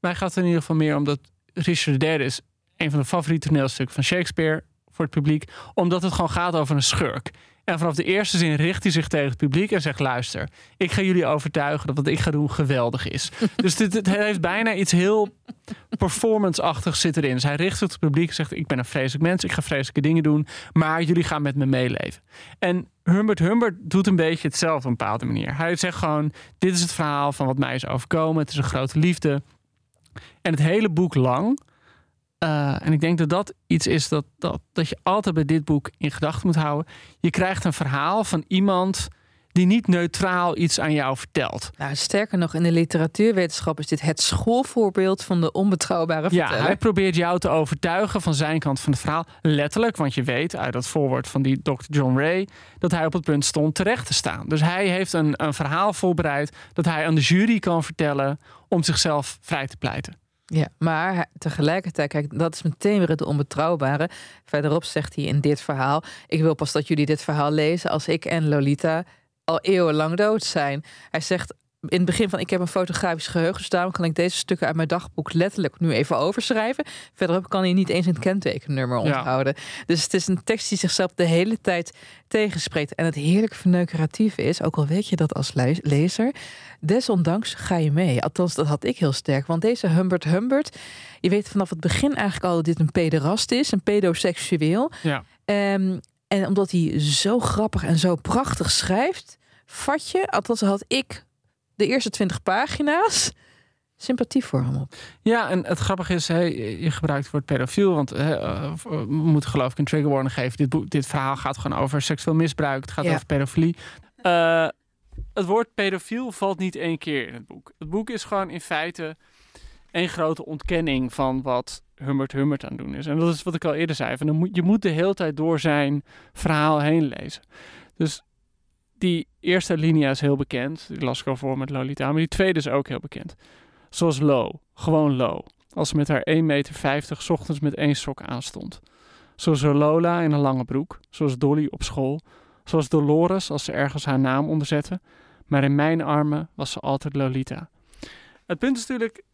Mij gaat het in ieder geval meer om dat Richard III is een van de favoriete toneelstukken van Shakespeare voor het publiek, omdat het gewoon gaat over een schurk. En vanaf de eerste zin richt hij zich tegen het publiek en zegt: luister, ik ga jullie overtuigen dat wat ik ga doen geweldig is. [laughs] dus dit, dit heeft bijna iets heel performance-achtigs zit erin. Dus hij richt zich op het publiek en zegt: ik ben een vreselijk mens, ik ga vreselijke dingen doen, maar jullie gaan met me meeleven. En Humbert Humbert doet een beetje hetzelfde op een bepaalde manier. Hij zegt gewoon: dit is het verhaal van wat mij is overkomen. Het is een grote liefde. En het hele boek lang. Eh, en ik denk dat dat iets is dat, dat, dat je altijd bij dit boek in gedachten moet houden. Je krijgt een verhaal van iemand die niet neutraal iets aan jou vertelt. Nou, sterker nog, in de literatuurwetenschap is dit het schoolvoorbeeld van de onbetrouwbare Ja, verteller. hij probeert jou te overtuigen van zijn kant van het verhaal. Letterlijk, want je weet uit dat voorwoord van die Dr. John Ray... dat hij op het punt stond terecht te staan. Dus hij heeft een, een verhaal voorbereid... dat hij aan de jury kan vertellen om zichzelf vrij te pleiten. Ja, maar tegelijkertijd, kijk, dat is meteen weer het onbetrouwbare. Verderop zegt hij in dit verhaal: Ik wil pas dat jullie dit verhaal lezen als ik en Lolita al eeuwenlang dood zijn. Hij zegt in het begin van: Ik heb een fotografisch geheugen, dus daarom kan ik deze stukken uit mijn dagboek letterlijk nu even overschrijven. Verderop kan hij niet eens een kentekennummer Ja. onthouden. Dus het is een tekst die zichzelf de hele tijd tegenspreekt. En het heerlijk verneukeratieve is, ook al weet je dat als le- lezer, desondanks ga je mee. Althans, dat had ik heel sterk. Want deze Humbert Humbert, je weet vanaf het begin eigenlijk al dat dit een pederast is, een pedoseksueel. Ja. Ehm, en omdat hij zo grappig en zo prachtig schrijft, vat je, althans had ik de eerste twintig pagina's, sympathie voor hem op. Ja, en het grappige is, hè, je gebruikt het woord pedofiel, want eh, we moeten geloof ik een trigger warning geven. Dit, boek, dit verhaal gaat gewoon over seksueel misbruik, het gaat Ja. over pedofilie. Eh, het woord pedofiel valt niet één keer in het boek. Het boek is gewoon in feite één grote ontkenning van wat Humbert Humbert aan het doen is. En dat is wat ik al eerder zei, van, dan moet, je moet de hele tijd door zijn verhaal heen lezen. Dus die eerste linia is heel bekend, die las ik al voor met Lolita, maar die tweede is ook heel bekend. Zoals Lo, gewoon Lo. Als ze met haar 1,50 meter ochtends met één sok aanstond. Zoals Lola in een lange broek. Zoals Dolly op school. Zoals Dolores als ze ergens haar naam onderzette. Maar in mijn armen was ze altijd Lolita. Het punt is natuurlijk,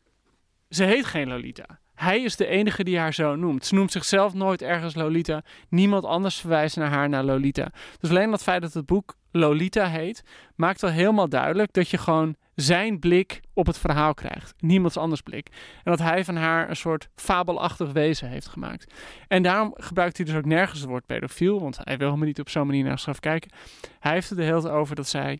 ze heet geen Lolita. Hij is de enige die haar zo noemt. Ze noemt zichzelf nooit ergens Lolita. Niemand anders verwijst naar haar naar Lolita. Dus alleen dat feit dat het boek Lolita heet, maakt wel helemaal duidelijk dat je gewoon zijn blik op het verhaal krijgt. Niemands anders blik. En dat hij van haar een soort fabelachtig wezen heeft gemaakt. En daarom gebruikt hij dus ook nergens het woord pedofiel, want hij wil helemaal niet op zo'n manier naar zichzelf kijken. Hij heeft het de hele tijd over dat zij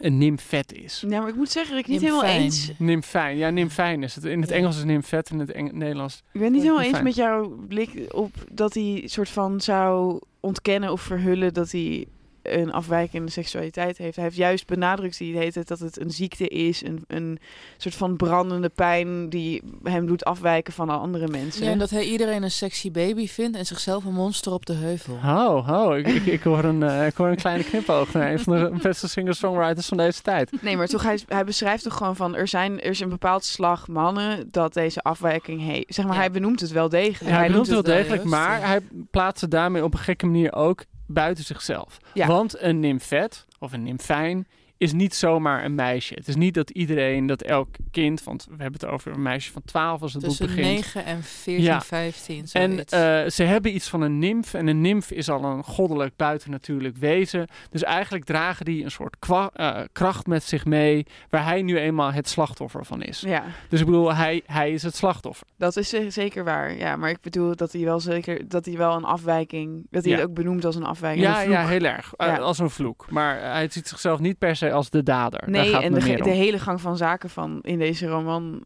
een nymfet is. Nou, maar ik moet zeggen dat ik niet Nymfijn. helemaal eens. Nymfijn, ja, nymfijn is het. In het Engels is nymfet, in het Eng- Nederlands. Ik ben niet helemaal eens met jouw blik op dat hij soort van zou ontkennen of verhullen dat hij een afwijkende seksualiteit heeft. Hij heeft juist benadrukt die heet het, dat het een ziekte is, een, een soort van brandende pijn die hem doet afwijken van andere mensen. Ja, en dat hij iedereen een sexy baby vindt en zichzelf een monster op de heuvel. Oh, oh ik, ik, ik hoor een, eh, ik hoor een kleine knipoog naar een van de beste singer-songwriters van deze tijd. [laughs] Nee, maar toch, hij, hij beschrijft toch gewoon van, er, zijn, er is een bepaald slag mannen dat deze afwijking heeft. Zeg maar, Ja. hij benoemt het wel degelijk. Ja, hij noemt doet het wel het wel degelijk, juist, maar ja. hij plaatst het daarmee op een gekke manier ook buiten zichzelf. Ja. Want een nymfet of een nymfijn is niet zomaar een meisje. Het is niet dat iedereen, dat elk kind, want we hebben het over een meisje van 12 als het Tussen boek begint. 9 en 14, Ja. 15, En eh, ze hebben iets van een nimf. En een nimf is al een goddelijk buitennatuurlijk wezen. Dus eigenlijk dragen die een soort kwa- eh, kracht met zich mee. Waar hij nu eenmaal het slachtoffer van is. Ja, Dus ik bedoel, hij, hij is het slachtoffer. dat is ze- zeker waar. Ja, maar ik bedoel dat hij wel zeker, dat hij wel een afwijking, dat hij Ja. het ook benoemt als een afwijking. Ja, een ja, heel erg. Eh, als een vloek. Maar hij ziet zichzelf niet per se als de dader. Daar Nee, gaat en de, de hele gang van zaken van in deze roman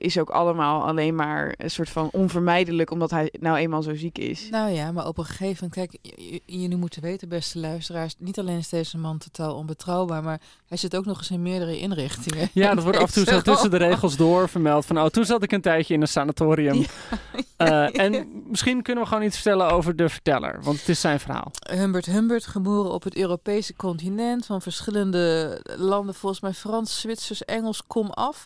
is ook allemaal alleen maar een soort van onvermijdelijk, omdat hij nou eenmaal zo ziek is. Nou ja, maar op een gegeven moment, kijk, jullie moeten weten, beste luisteraars, niet alleen is deze man totaal onbetrouwbaar, maar hij zit ook nog eens in meerdere inrichtingen. Ja, dat wordt [laughs] af en toe zo tussen de regels door vermeld. Van, oh, toen zat ik een tijdje in een sanatorium. Eh, en misschien kunnen we gewoon iets vertellen over de verteller. Want het is zijn verhaal. Humbert Humbert, geboren op het Europese continent, van verschillende landen, volgens mij Frans, Zwitsers, Engels, kom af.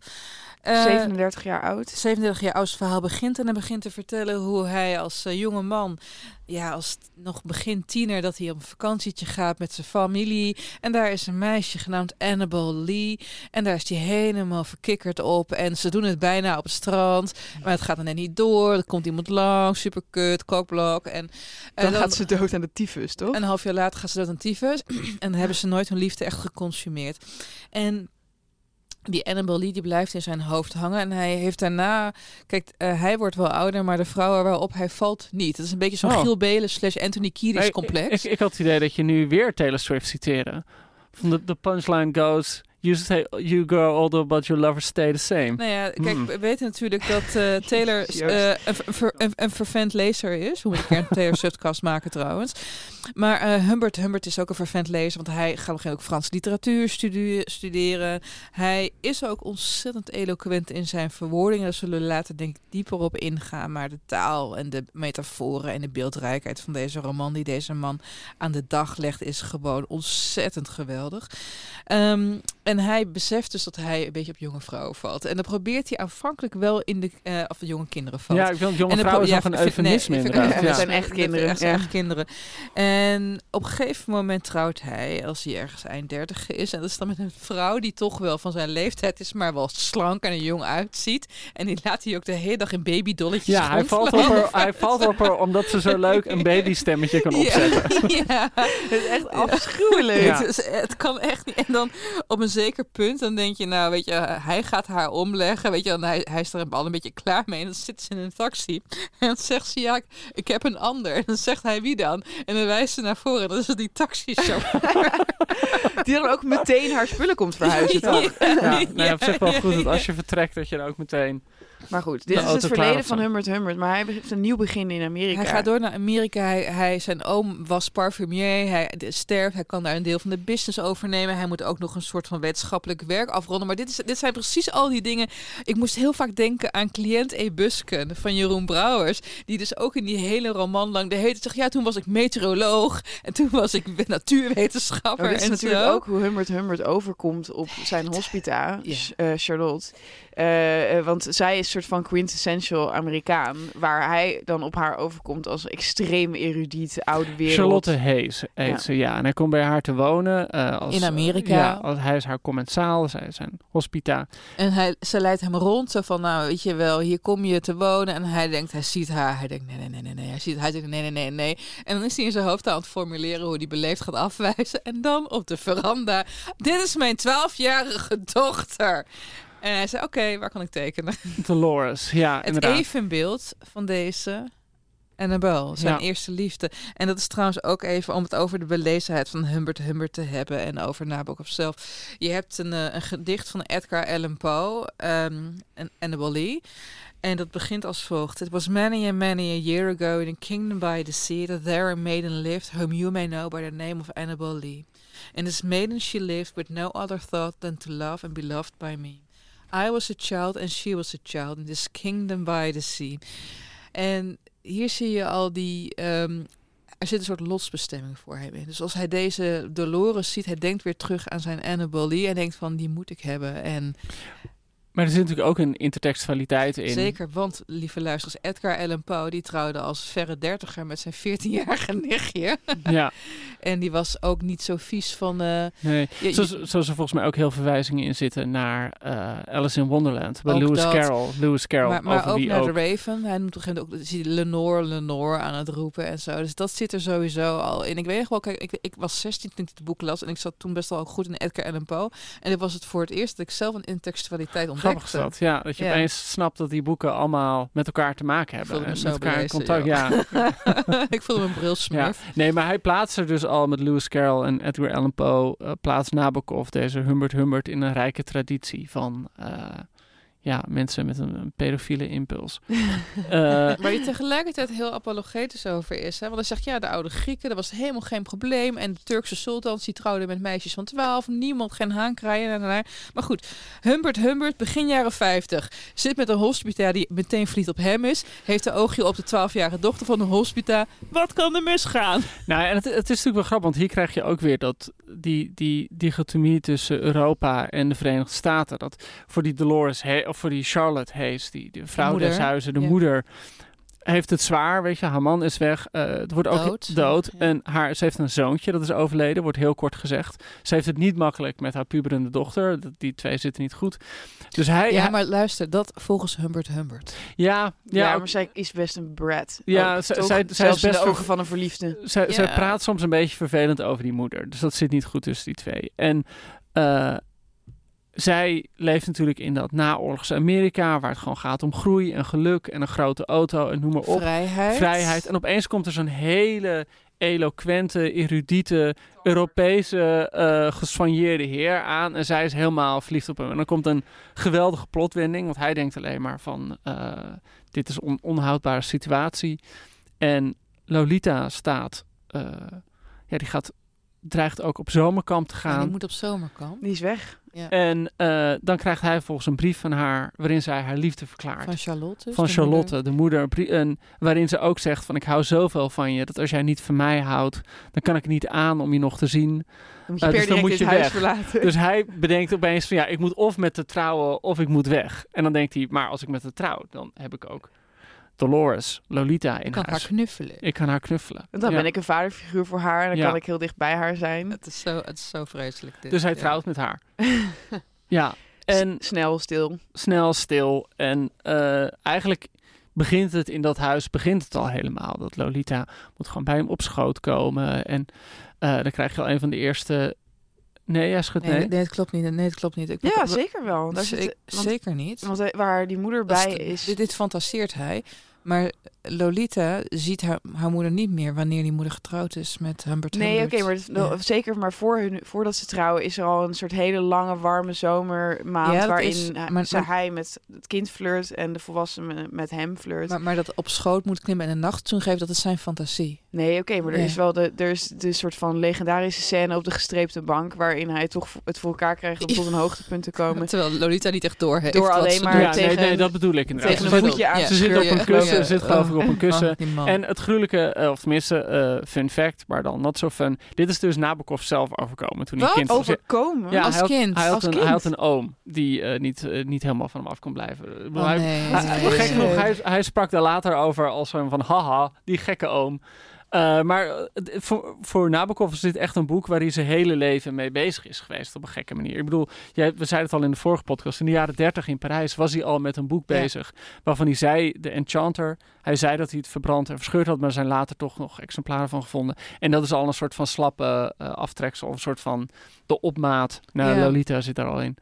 Eh, 37 jaar oud. 37 jaar oud verhaal begint en hij begint te vertellen hoe hij als eh, jonge man, ja, als nog begin tiener, dat hij op een vakantietje gaat met zijn familie. En daar is een meisje genaamd Annabel Lee. En daar is hij helemaal verkikkerd op. En ze doen het bijna op het strand. Maar het gaat dan net niet door. Er komt iemand langs, super kut, kokblok. En, en Dan, gaat ze dood aan de tyfus, toch? een half jaar later gaat ze dood aan tyfus. [clears throat] en dan hebben ze nooit hun liefde echt geconsumeerd. En die Annabel Lee die blijft in zijn hoofd hangen. En hij heeft daarna... Kijk, eh, hij wordt wel ouder, maar de vrouw waarop hij valt niet. Het is een beetje zo'n Oh. Giel Belen slash Anthony Kiedis Nee, complex. Ik, ik had het idee dat je nu weer Taylor Swift citeerde. Van de, de punchline goes... You, say, you grow older, but your lovers stay the same. Nou ja, kijk, Hmm. we weten natuurlijk dat eh, [laughs] Taylor eh, een, ver- een, een vervent lezer is. Moeten een keer een Taylor Swift-cast maken trouwens. Maar eh, Humbert, Humbert is ook een vervent lezer, want hij gaat ook Frans literatuur studeren. Hij is ook ontzettend eloquent in zijn verwoordingen. Daar zullen we later denk ik dieper op ingaan. Maar de taal en de metaforen en de beeldrijkheid van deze roman die deze man aan de dag legt, is gewoon ontzettend geweldig. Ehm, en hij beseft dus dat hij een beetje op jonge vrouwen valt. En dan probeert hij aanvankelijk wel in de, eh of de jonge kinderen valt. Ja, ik vind jonge En dan vrouwen is pro- nog een nee, eufemisme inderdaad. Ja, Ja. het zijn echt kinderen, Echt, ja. echt kinderen. En op een gegeven moment trouwt hij, als hij ergens eind dertig is. En dat is dan met een vrouw die toch wel van zijn leeftijd is, maar wel slank en er jong uitziet. En die laat hij ook de hele dag in babydolletjes Ja, hij valt, op haar, hij valt op haar omdat ze zo leuk een babystemmetje kan [laughs] opzetten. Ja, [laughs] ja. Het is echt afschuwelijk. Ja. Het, is- het kan echt niet. En dan op een zeker punt, dan denk je, nou, weet je, hij gaat haar omleggen. Weet je, en hij, hij is er al een beetje klaar mee. En dan zit ze in een taxi. [laughs] En dan zegt ze, ja, ik, ik heb een ander. En dan zegt hij, wie dan? En dan wijst ze naar voren. Dat is die taxichauffeur. [laughs] Die dan ook meteen haar spullen komt verhuizen, [laughs] toch? Ja, nou ja, op zich wel goed dat als je vertrekt dat je dan ook meteen... Maar goed, De dit is het verleden van. Humbert Humbert. Maar hij heeft een nieuw begin in Amerika. Hij gaat door naar Amerika. Hij, hij, zijn oom was parfumier. Hij sterft. Hij kan daar een deel van de business overnemen. Hij moet ook nog een soort van wetenschappelijk werk afronden. Maar dit, is, dit zijn precies al die dingen. Ik moest heel vaak denken aan cliënt E. Busken van Jeroen Brouwers. Die dus ook in die hele roman lang de hele tijd zegt... Ja, toen was ik meteoroloog. En toen was ik [laughs] natuurwetenschapper. Maar dit is en natuurlijk zo. ook hoe Humbert Humbert overkomt op zijn hospita, Ja. Eh, Charlotte. Eh, eh, want zij is een soort van quintessential Amerikaan. Waar hij dan op haar overkomt als extreem erudiet, oude wereld. Charlotte Hayes heet Ja. ze, ja. En hij komt bij haar te wonen. eh, als, In Amerika. Ja, als, hij is haar commensaal, zij is zijn hospita. En hij, ze leidt hem rond, zo van, nou, weet je wel, hier kom je te wonen. En hij denkt, hij ziet haar. Hij denkt, nee, nee, nee, nee, nee. Hij, ziet, hij zegt, nee, nee, nee, nee. En dan is hij in zijn hoofd aan het formuleren hoe hij beleefd gaat afwijzen. En dan op de veranda, dit is mijn twaalfjarige dochter. En hij zei, oké, waar kan ik tekenen? [laughs] Dolores, ja, Het inderdaad. evenbeeld van deze Annabel, zijn Ja. eerste liefde. En dat is trouwens ook even om het over de belezenheid van Humbert Humbert te hebben en over Nabokov zelf. Je hebt een, eh, een gedicht van Edgar Allan Poe, ehm en Annabel Lee. En dat begint als volgt. It was many and many a year ago in a kingdom by the sea that there a maiden lived whom you may know by the name of Annabel Lee. And this maiden she lived with no other thought than to love and be loved by me. I was a child and she was a child in this kingdom by the sea. En hier zie je al die... ehm, er zit een soort lotsbestemming voor hem in. Dus als hij deze Dolores ziet, hij denkt weer terug aan zijn Annabel Lee en denkt van, die moet ik hebben. En Maar er zit natuurlijk ook een intertextualiteit in. Zeker, want lieve luisteraars, Edgar Allan Poe die trouwde als verre dertiger met zijn 14-jarige [laughs] nichtje. Ja, [laughs] en die was ook niet zo vies van. eh, nee. je- Zoals, zoals er volgens mij ook heel verwijzingen in zitten naar eh, Alice in Wonderland. Bij Lewis dat. Carroll. Lewis Carroll, maar maar over ook wie naar ook. de Raven. Hij noemt op een ook zie Lenore, Lenore aan het roepen en zo. Dus dat zit er sowieso al in. Ik weet nog wel, kijk, ik, ik was 16 toen ik het boek las en ik zat toen best wel goed in Edgar Allan Poe. En dit was het voor het eerst dat ik zelf een intertextualiteit ontdekte. Grappig is dat, ja. Dat je Ja. opeens snapt dat die boeken allemaal met elkaar te maken hebben. en met elkaar in contact, ja. [laughs] ik voelde me een brilsmurf. Nee, maar hij plaatst er dus al met Lewis Carroll en Edgar Allan Poe... eh, plaatst Nabokov, deze Humbert Humbert, in een rijke traditie van... eh, ja, mensen met een, een pedofiele impuls. [laughs] Eh, Waar je tegelijkertijd heel apologetisch over is. Hè? Want hij zegt, ja, de oude Grieken, dat was helemaal geen probleem. En de Turkse sultans, die trouwden met meisjes van 12. Niemand, geen haankraaien. en daarna. Maar goed, Humbert Humbert, begin jaren 50. Zit met een hospita die meteen verliefd op hem is. Heeft een oogje op de 12-jarige dochter van de hospita. Wat kan er misgaan? Nou, en het, het is natuurlijk wel grappig, want hier krijg je ook weer dat die, die dichotomie tussen Europa en de Verenigde Staten. Dat voor die Dolores, of voor die Charlotte Hayes, die de vrouw des huizen, de ja. moeder, heeft het zwaar, weet je. Haar man is weg, eh, het wordt ook Dood. dood. Ja. En haar, ze heeft een zoontje, dat is overleden, wordt heel kort gezegd. Ze heeft het niet makkelijk met haar puberende dochter, dat- die twee zitten niet goed. Dus hij, Ja, hij- maar luister, dat volgens Humbert Humbert. ja, Ja, ja, maar zij is best een brat. Ja, Ook, zij- zij- zij is best de ver- ogen van een verliefde. zij, zij praat soms een beetje vervelend over die moeder. Dus dat zit niet goed tussen die twee. En eh, zij leeft natuurlijk in dat naoorlogse Amerika, waar het gewoon gaat om groei en geluk en een grote auto en noem maar op. Vrijheid. Vrijheid. En opeens komt er zo'n hele eloquente, erudite, Europese, gesoigneerde heer aan. En zij is helemaal verliefd op hem. En dan komt een geweldige plotwending, want hij denkt alleen maar van... eh, dit is een on- onhoudbare situatie. En Lolita staat... eh, ja, die gaat, dreigt ook op zomerkamp te Ja, gaan. die moet op zomerkamp. Die is weg. En eh, dan krijgt hij volgens een brief van haar... waarin zij haar liefde verklaart Van Charlotte. dus van de Charlotte, moeder. de moeder, en waarin ze ook zegt van ik hou zoveel van je dat als jij niet van mij houdt, dan kan ik niet aan om je nog te zien. Dan moet je Eh, dus dan moet je huis weg. verlaten. Dus hij bedenkt opeens van ja, ik moet of met de trouwen of ik moet weg. En dan denkt hij, maar als ik met de trouw, dan heb ik ook Dolores, Lolita in Ik kan haar huis. knuffelen. Ik kan haar knuffelen. Want dan Ja. ben ik een vaderfiguur voor haar en dan Ja. kan ik heel dicht bij haar zijn. Het is zo, het is zo vreselijk. Dit. Dus hij Ja. trouwt met haar. [laughs] ja, en S- snel, stil. snel, stil. En eh, eigenlijk begint het in dat huis, begint het al helemaal. Dat Lolita moet gewoon bij hem op schoot komen. En eh, dan krijg je al een van de eerste... Nee, hij schudt Nee, nee. nee, het klopt niet. Nee, het klopt niet. Ik, Ja, zeker wel. Daar zit, want, zeker niet. want waar die moeder bij is- is. Dit, dit fantaseert hij. Maar Lolita ziet haar, haar moeder niet meer wanneer die moeder getrouwd is met Humbert Nee, oké, maar het- Ja. zeker maar voor hun, voordat ze trouwen is er al een soort hele lange warme zomermaand Ja, waarin is- hij- maar- ze- maar- hij met het kind flirt en de volwassene met hem flirt. Maar, maar dat op schoot moet klimmen en een nachtzoen geven, dat is zijn fantasie. nee, oké, maar er Ja. is wel de, er is de soort van legendarische scène op de gestreepte bank waarin hij toch het voor elkaar krijgt om [laughs] tot een hoogtepunt te komen. Terwijl Lolita niet echt door heeft. Door wat alleen ze maar doet. ja, tegen- nee, nee, dat bedoel ik inderdaad. tegen Ze een voetje aan. Ja, Ze zit op ja, een kussen, zit geloof ik op een Oh, kussen. En het gruwelijke, eh, of tenminste, eh, fun fact, maar dan not so fun. Dit is dus Nabokov zelf overkomen toen hij kind was. Overkomen? Ja, Als hij had, kind? Hij had, Als een, kind? hij had een oom die eh, niet, niet helemaal van hem af kon blijven. Oh, hij, nee. hij- gek genoeg, hij, hij sprak daar later over als een van haha, die gekke oom. Eh, maar eh, voor, voor Nabokov is dit echt een boek waar hij zijn hele leven mee bezig is geweest op een gekke manier. Ik bedoel, jij, we zeiden het al in de vorige podcast, in de jaren 30 in Parijs was hij al met een boek Ja. bezig. Waarvan hij zei, de Enchanter, hij zei dat hij het verbrand en verscheurd had, maar er zijn later toch nog exemplaren van gevonden. En dat is al een soort van slappe eh, aftreksel, of een soort van de opmaat naar Ja. Lolita zit daar al in.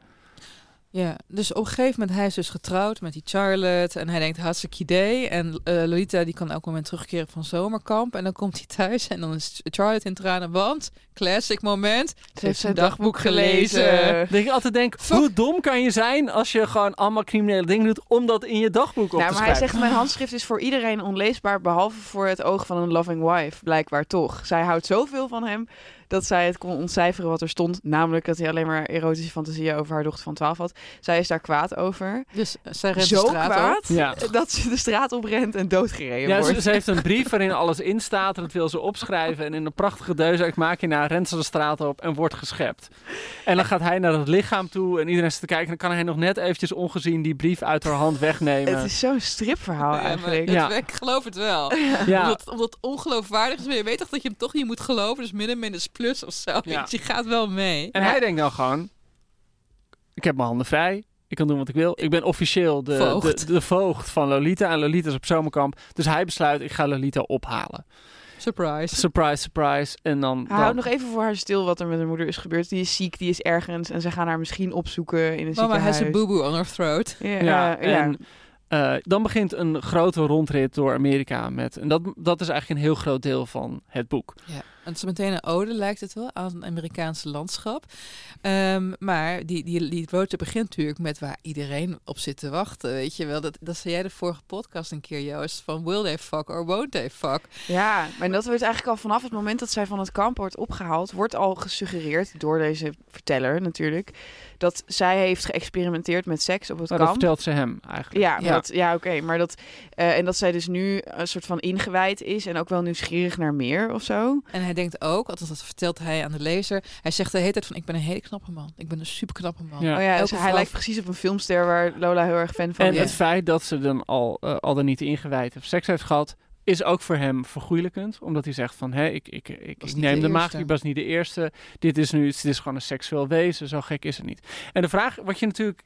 Ja, dus op een gegeven moment, hij is dus getrouwd met die Charlotte. En hij denkt, hartstikke idee. En eh, Lolita, die kan elk moment terugkeren van zomerkamp. En dan komt hij thuis en dan is Charlotte in tranen. Want classic moment. Ze heeft zijn dagboek gelezen. Dat ik altijd denk, hoe dom kan je zijn als je gewoon allemaal criminele dingen doet om dat in je dagboek op Nou, te maar hij zegt, mijn handschrift is voor iedereen onleesbaar, behalve voor het oog van een loving wife, blijkbaar toch. Zij houdt zoveel van hem dat zij het kon ontcijferen wat er stond. Namelijk dat hij alleen maar erotische fantasieën over haar dochter van 12 had. Zij is daar kwaad over. Dus zij rent Zo de straat kwaad op. Ja. dat ze de straat oprent en doodgereden Ja, wordt. ze, ze heeft een brief waarin alles in staat en dat wil ze opschrijven. En in een prachtige rent ze de straat op en wordt geschept. En dan gaat hij naar het lichaam toe en iedereen zit te kijken. En dan kan hij nog net eventjes ongezien die brief uit haar hand wegnemen. Het is zo'n stripverhaal eigenlijk. het- Ja. Ik geloof het wel. [laughs] ja, Omdat, omdat het ongeloofwaardig is. Maar je weet toch dat je hem toch niet moet geloven. Dus min en min is plus of zo. Ja. Dus je gaat wel mee. en hij denkt dan gewoon, ik heb mijn handen vrij. Ik kan doen wat ik wil. Ik ben officieel de Voogd. De, de voogd van Lolita. En Lolita is op zomerkamp. Dus hij besluit, ik ga Lolita ophalen. Surprise. Surprise, surprise. En dan... Hij dan- houdt nog even voor haar stil wat er met haar moeder is gebeurd. Die is ziek, die is ergens. En ze gaan haar misschien opzoeken in een Mama has a boo-boo on her throat. Ja, Ja, ja. en eh, dan begint een grote rondrit door Amerika. Met, en dat, dat is eigenlijk een heel groot deel van het boek. Ja, het is meteen een ode, lijkt het wel, aan het Amerikaanse landschap. Ehm, maar die, die, die roadtrip begint natuurlijk met waar iedereen op zit te wachten. Weet je wel, dat, dat zei jij de vorige podcast een keer, Joost, van will they fuck or won't they fuck? Ja, maar dat wordt eigenlijk al vanaf het moment dat zij van het kamp wordt opgehaald, wordt al gesuggereerd door deze verteller natuurlijk, dat zij heeft geëxperimenteerd met seks op het Nou, dat kamp. vertelt ze hem eigenlijk. Ja, maar Ja. Dat, ja oké. maar dat, eh, en dat zij dus nu een soort van ingewijd is en ook wel nieuwsgierig naar meer of zo. En hij denkt ook, althans dat vertelt hij aan de lezer, hij zegt de hele tijd van ik ben een hele knappe man. Ik ben een super knappe man. Ja. Oh ja, dus hij vrouw- lijkt precies op een filmster waar Lola heel erg fan van En is. het feit dat ze dan al, eh, al dan niet ingewijd of seks heeft gehad, is ook voor hem vergoeilijkend. Omdat hij zegt van, hé, ik, ik, ik, neem de de, maag, ik was niet de eerste. Dit is nu, het is gewoon een seksueel wezen, zo gek is het niet. En de vraag, wat je natuurlijk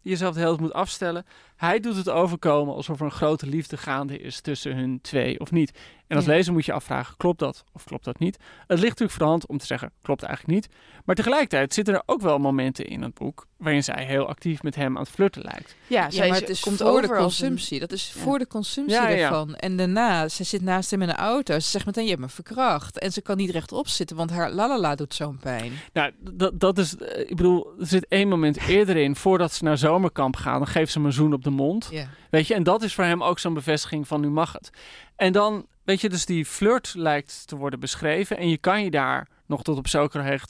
jezelf de hele tijd moet afstellen. Hij doet het overkomen alsof er een grote liefde gaande is tussen hun twee of niet. En als Ja. lezer moet je afvragen, klopt dat of klopt dat niet? Het ligt natuurlijk voor de hand om te zeggen, klopt eigenlijk niet. Maar tegelijkertijd zitten er ook wel momenten in het boek waarin zij heel actief met hem aan het flirten lijkt. ja, maar het is komt voor de een- consumptie. Dat is Ja. voor de consumptie Ja, ja, ja. ervan. En daarna, ze zit naast hem in de auto. Ze zegt meteen, je hebt me verkracht. En ze kan niet rechtop zitten, want haar lalala doet zo'n pijn. Nou, dat, dat is, eh, ik bedoel, er zit één moment eerder in, voordat ze naar zomerkamp gaan, dan geeft ze hem een zoen op de mond. Weet je, en dat is voor hem ook zo'n bevestiging van nu mag het. En dan, weet je, dus die flirt lijkt te worden beschreven. En je kan je daar nog tot op zekere,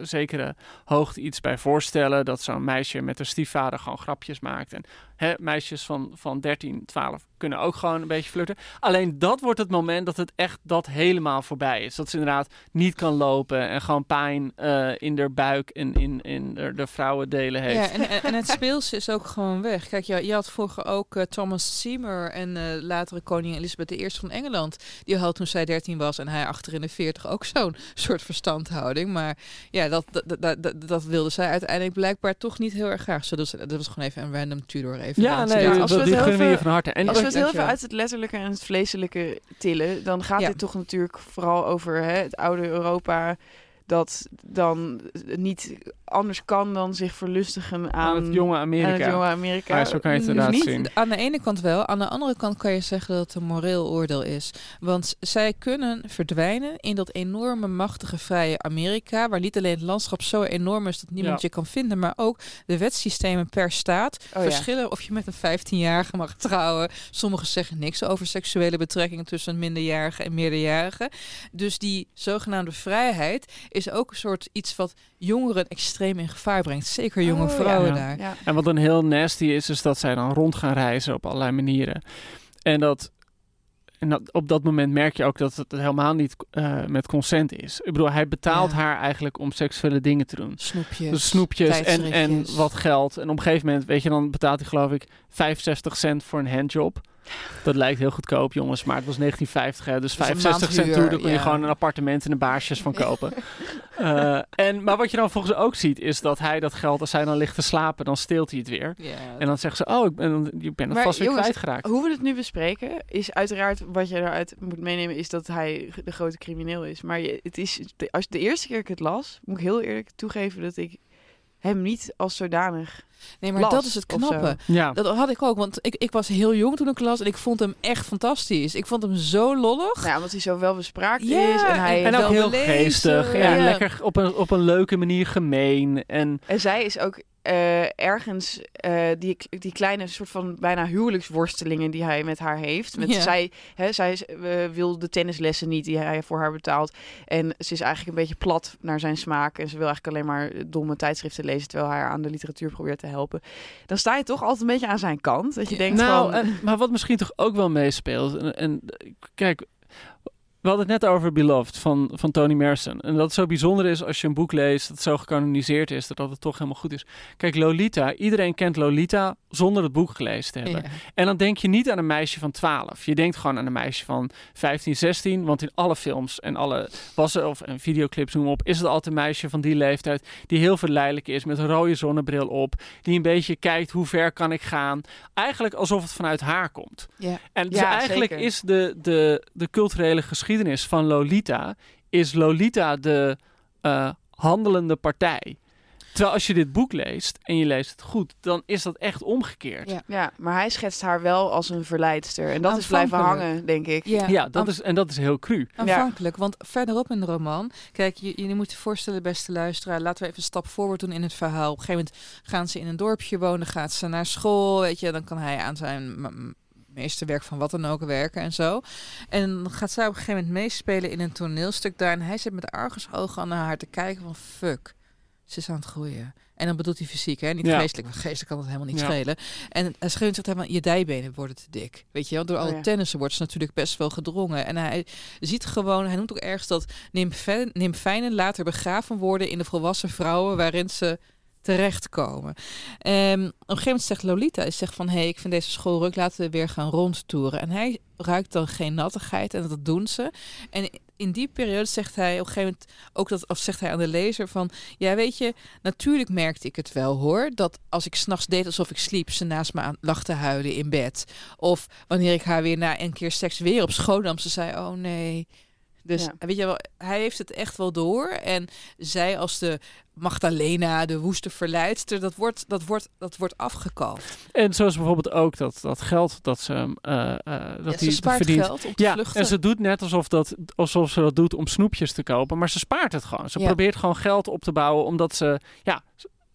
zekere hoogte iets bij voorstellen. Dat zo'n meisje met haar stiefvader gewoon grapjes maakt. En hè, meisjes van, van 13, 12 kunnen ook gewoon een beetje flirten. Alleen dat wordt het moment dat het echt dat helemaal voorbij is. Dat ze inderdaad niet kan lopen en gewoon pijn eh, in haar buik en in, in de, de vrouwendelen heeft. Ja, en, en, en het speelse is ook gewoon weg. Kijk, je, je had vroeger ook eh, Thomas Seymour en eh latere koningin Elizabeth I van Engeland. Die had toen zij 13 was en hij achter in de 40 ook zo'n soort verstandhouding. Maar ja, dat, dat, dat, dat, dat wilde zij uiteindelijk blijkbaar toch niet heel erg graag. Zo, dus, dat was gewoon even een random Tudor even. Ja, nee, Ja, als we het die heel gunnen we je even- van harte. En Als we het heel even uit het letterlijke en het vleeselijke tillen, dan gaat Ja. dit toch natuurlijk vooral over hè, het oude Europa. Dat dan niet anders kan dan zich verlustigen aan, aan het jonge aan Amerika. het jonge Amerika. Ja, zo kan je het Dus inderdaad niet. zien. Aan de ene kant wel. Aan de andere kant kan je zeggen dat het een moreel oordeel is. Want zij kunnen verdwijnen in dat enorme, machtige, vrije Amerika. Waar niet alleen het landschap zo enorm is dat niemand Ja. je kan vinden. Maar ook de wetsystemen per staat Oh ja. verschillen of je met een 15-jarige mag trouwen. Sommigen zeggen niks over seksuele betrekkingen tussen een minderjarige en meerderjarige. Dus die zogenaamde vrijheid is ook een soort iets wat jongeren extreem in gevaar brengt. Zeker jonge Oh, vrouwen Ja. daar. Ja. En wat dan heel nasty is, is dat zij dan rond gaan reizen op allerlei manieren. En dat, en dat op dat moment merk je ook dat het helemaal niet eh, met consent is. Ik bedoel, hij betaalt Ja. haar eigenlijk om seksuele dingen te doen. Snoepjes. Dus snoepjes en, en wat geld. En op een gegeven moment, weet je, dan betaalt hij geloof ik 65 cent voor een handjob. Dat lijkt heel goedkoop, jongens, maar het was 1950, hè, dus Dat is een 65 cent toe, daar kon je ja. gewoon een appartement en een baarsjes van kopen. [laughs] Eh, en, maar wat je dan volgens ook ziet, is dat hij dat geld, als hij dan ligt te slapen, dan steelt hij het weer. En dan zegt ze, oh, ik ben, ik ben het Maar vast weer jongens, kwijtgeraakt. Hoe we het nu bespreken, is uiteraard wat je eruit moet meenemen, is dat hij de grote crimineel is. Maar je, het is, de, als de eerste keer ik het las, moet ik heel eerlijk toegeven dat ik hem niet als zodanig Nee, maar las dat is het knappe. Ja. Dat had ik ook, want ik, ik was heel jong toen ik las en ik vond hem echt fantastisch. Ik vond hem zo lollig. Nou, ja, omdat hij zo wel bespraakt Ja, is. En, hij En ook wel heel geestig. En ja. lekker op een, op een leuke manier gemeen. En En zij is ook eh, ergens eh, die, die kleine soort van bijna huwelijksworstelingen die hij met haar heeft. Met Ja. zij, hè, zij eh, wil de tennislessen niet die hij voor haar betaalt. En ze is eigenlijk een beetje plat naar zijn smaak. En ze wil eigenlijk alleen maar domme tijdschriften lezen terwijl hij haar aan de literatuur probeert te helpen. Dan sta je toch altijd een beetje aan zijn kant. Dat je denkt nou, van... en- maar wat misschien toch ook wel meespeelt. En, en kijk, we hadden het net over Beloved van, van Toni Morrison. En dat het zo bijzonder is als je een boek leest dat het zo gecanoniseerd is, dat het toch helemaal goed is. Kijk, Lolita, iedereen kent Lolita zonder het boek gelezen te hebben. Ja. En dan denk je niet aan een meisje van 12. Je denkt gewoon aan een meisje van 15, 16. Want in alle films en alle wassen of en videoclips, noem op, is het altijd een meisje van die leeftijd die heel verleidelijk is met een rode zonnebril op. Die een beetje kijkt hoe ver kan ik gaan. Eigenlijk alsof het vanuit haar komt. Ja. En dus Ja, eigenlijk zeker. is de, de, de culturele geschiedenis van Lolita, is Lolita de eh, handelende partij. Terwijl als je dit boek leest en je leest het goed, dan is dat echt omgekeerd. Ja. Ja, maar hij schetst haar wel als een verleidster. En dat is blijven hangen, denk ik. Ja, Ja, dat is, en dat is heel cru. Aanvankelijk, want verderop in de roman, kijk, je, je moet je voorstellen, beste luisteraar, laten we even een stap voorwaarts doen in het verhaal. Op een gegeven moment gaan ze in een dorpje wonen, gaat ze naar school, weet je, dan kan hij aan zijn m- meesterwerk van wat dan ook werken en zo. En dan gaat zij op een gegeven moment meespelen in een toneelstuk daar en hij zit met argusogen naar haar te kijken van fuck, ze is aan het groeien. En dan bedoelt hij fysiek, hè? niet Ja. geestelijk. Want geestelijk kan het helemaal niet Ja. schelen. En hij schreeuwt zich van je dijbenen worden te dik. Weet je, want door Oh alle ja. tennissen wordt ze natuurlijk best wel gedrongen. En hij ziet gewoon, hij noemt ook ergens dat nymfijnen later begraven worden in de volwassen vrouwen waarin ze terechtkomen. Ehm, op een gegeven moment zegt Lolita, hij zegt van hé, hey, ik vind deze school ruk, laten we weer gaan rondtoeren. En hij ruikt dan geen nattigheid en dat doen ze. En in die periode zegt hij op een gegeven moment ook dat, of zegt hij aan de lezer van, ja weet je, natuurlijk merkte ik het wel hoor, dat als ik s'nachts deed alsof ik sliep, ze naast me aan lag te huilen in bed. Of wanneer ik haar weer na een keer seks weer op schoot nam, ze zei, oh nee. Dus Ja. weet je wel, hij heeft het echt wel door. En zij als de Magdalena, de woeste verleidster, dat wordt, dat wordt, dat wordt afgekaft. En zoals bijvoorbeeld ook dat, dat geld dat ze, eh, eh, dat Ja, die ze spaart verdient. geld om te Ja, vluchten. en ze doet net alsof, dat, alsof ze dat doet om snoepjes te kopen, maar ze spaart het gewoon. Ze Ja. probeert gewoon geld op te bouwen omdat ze, ja,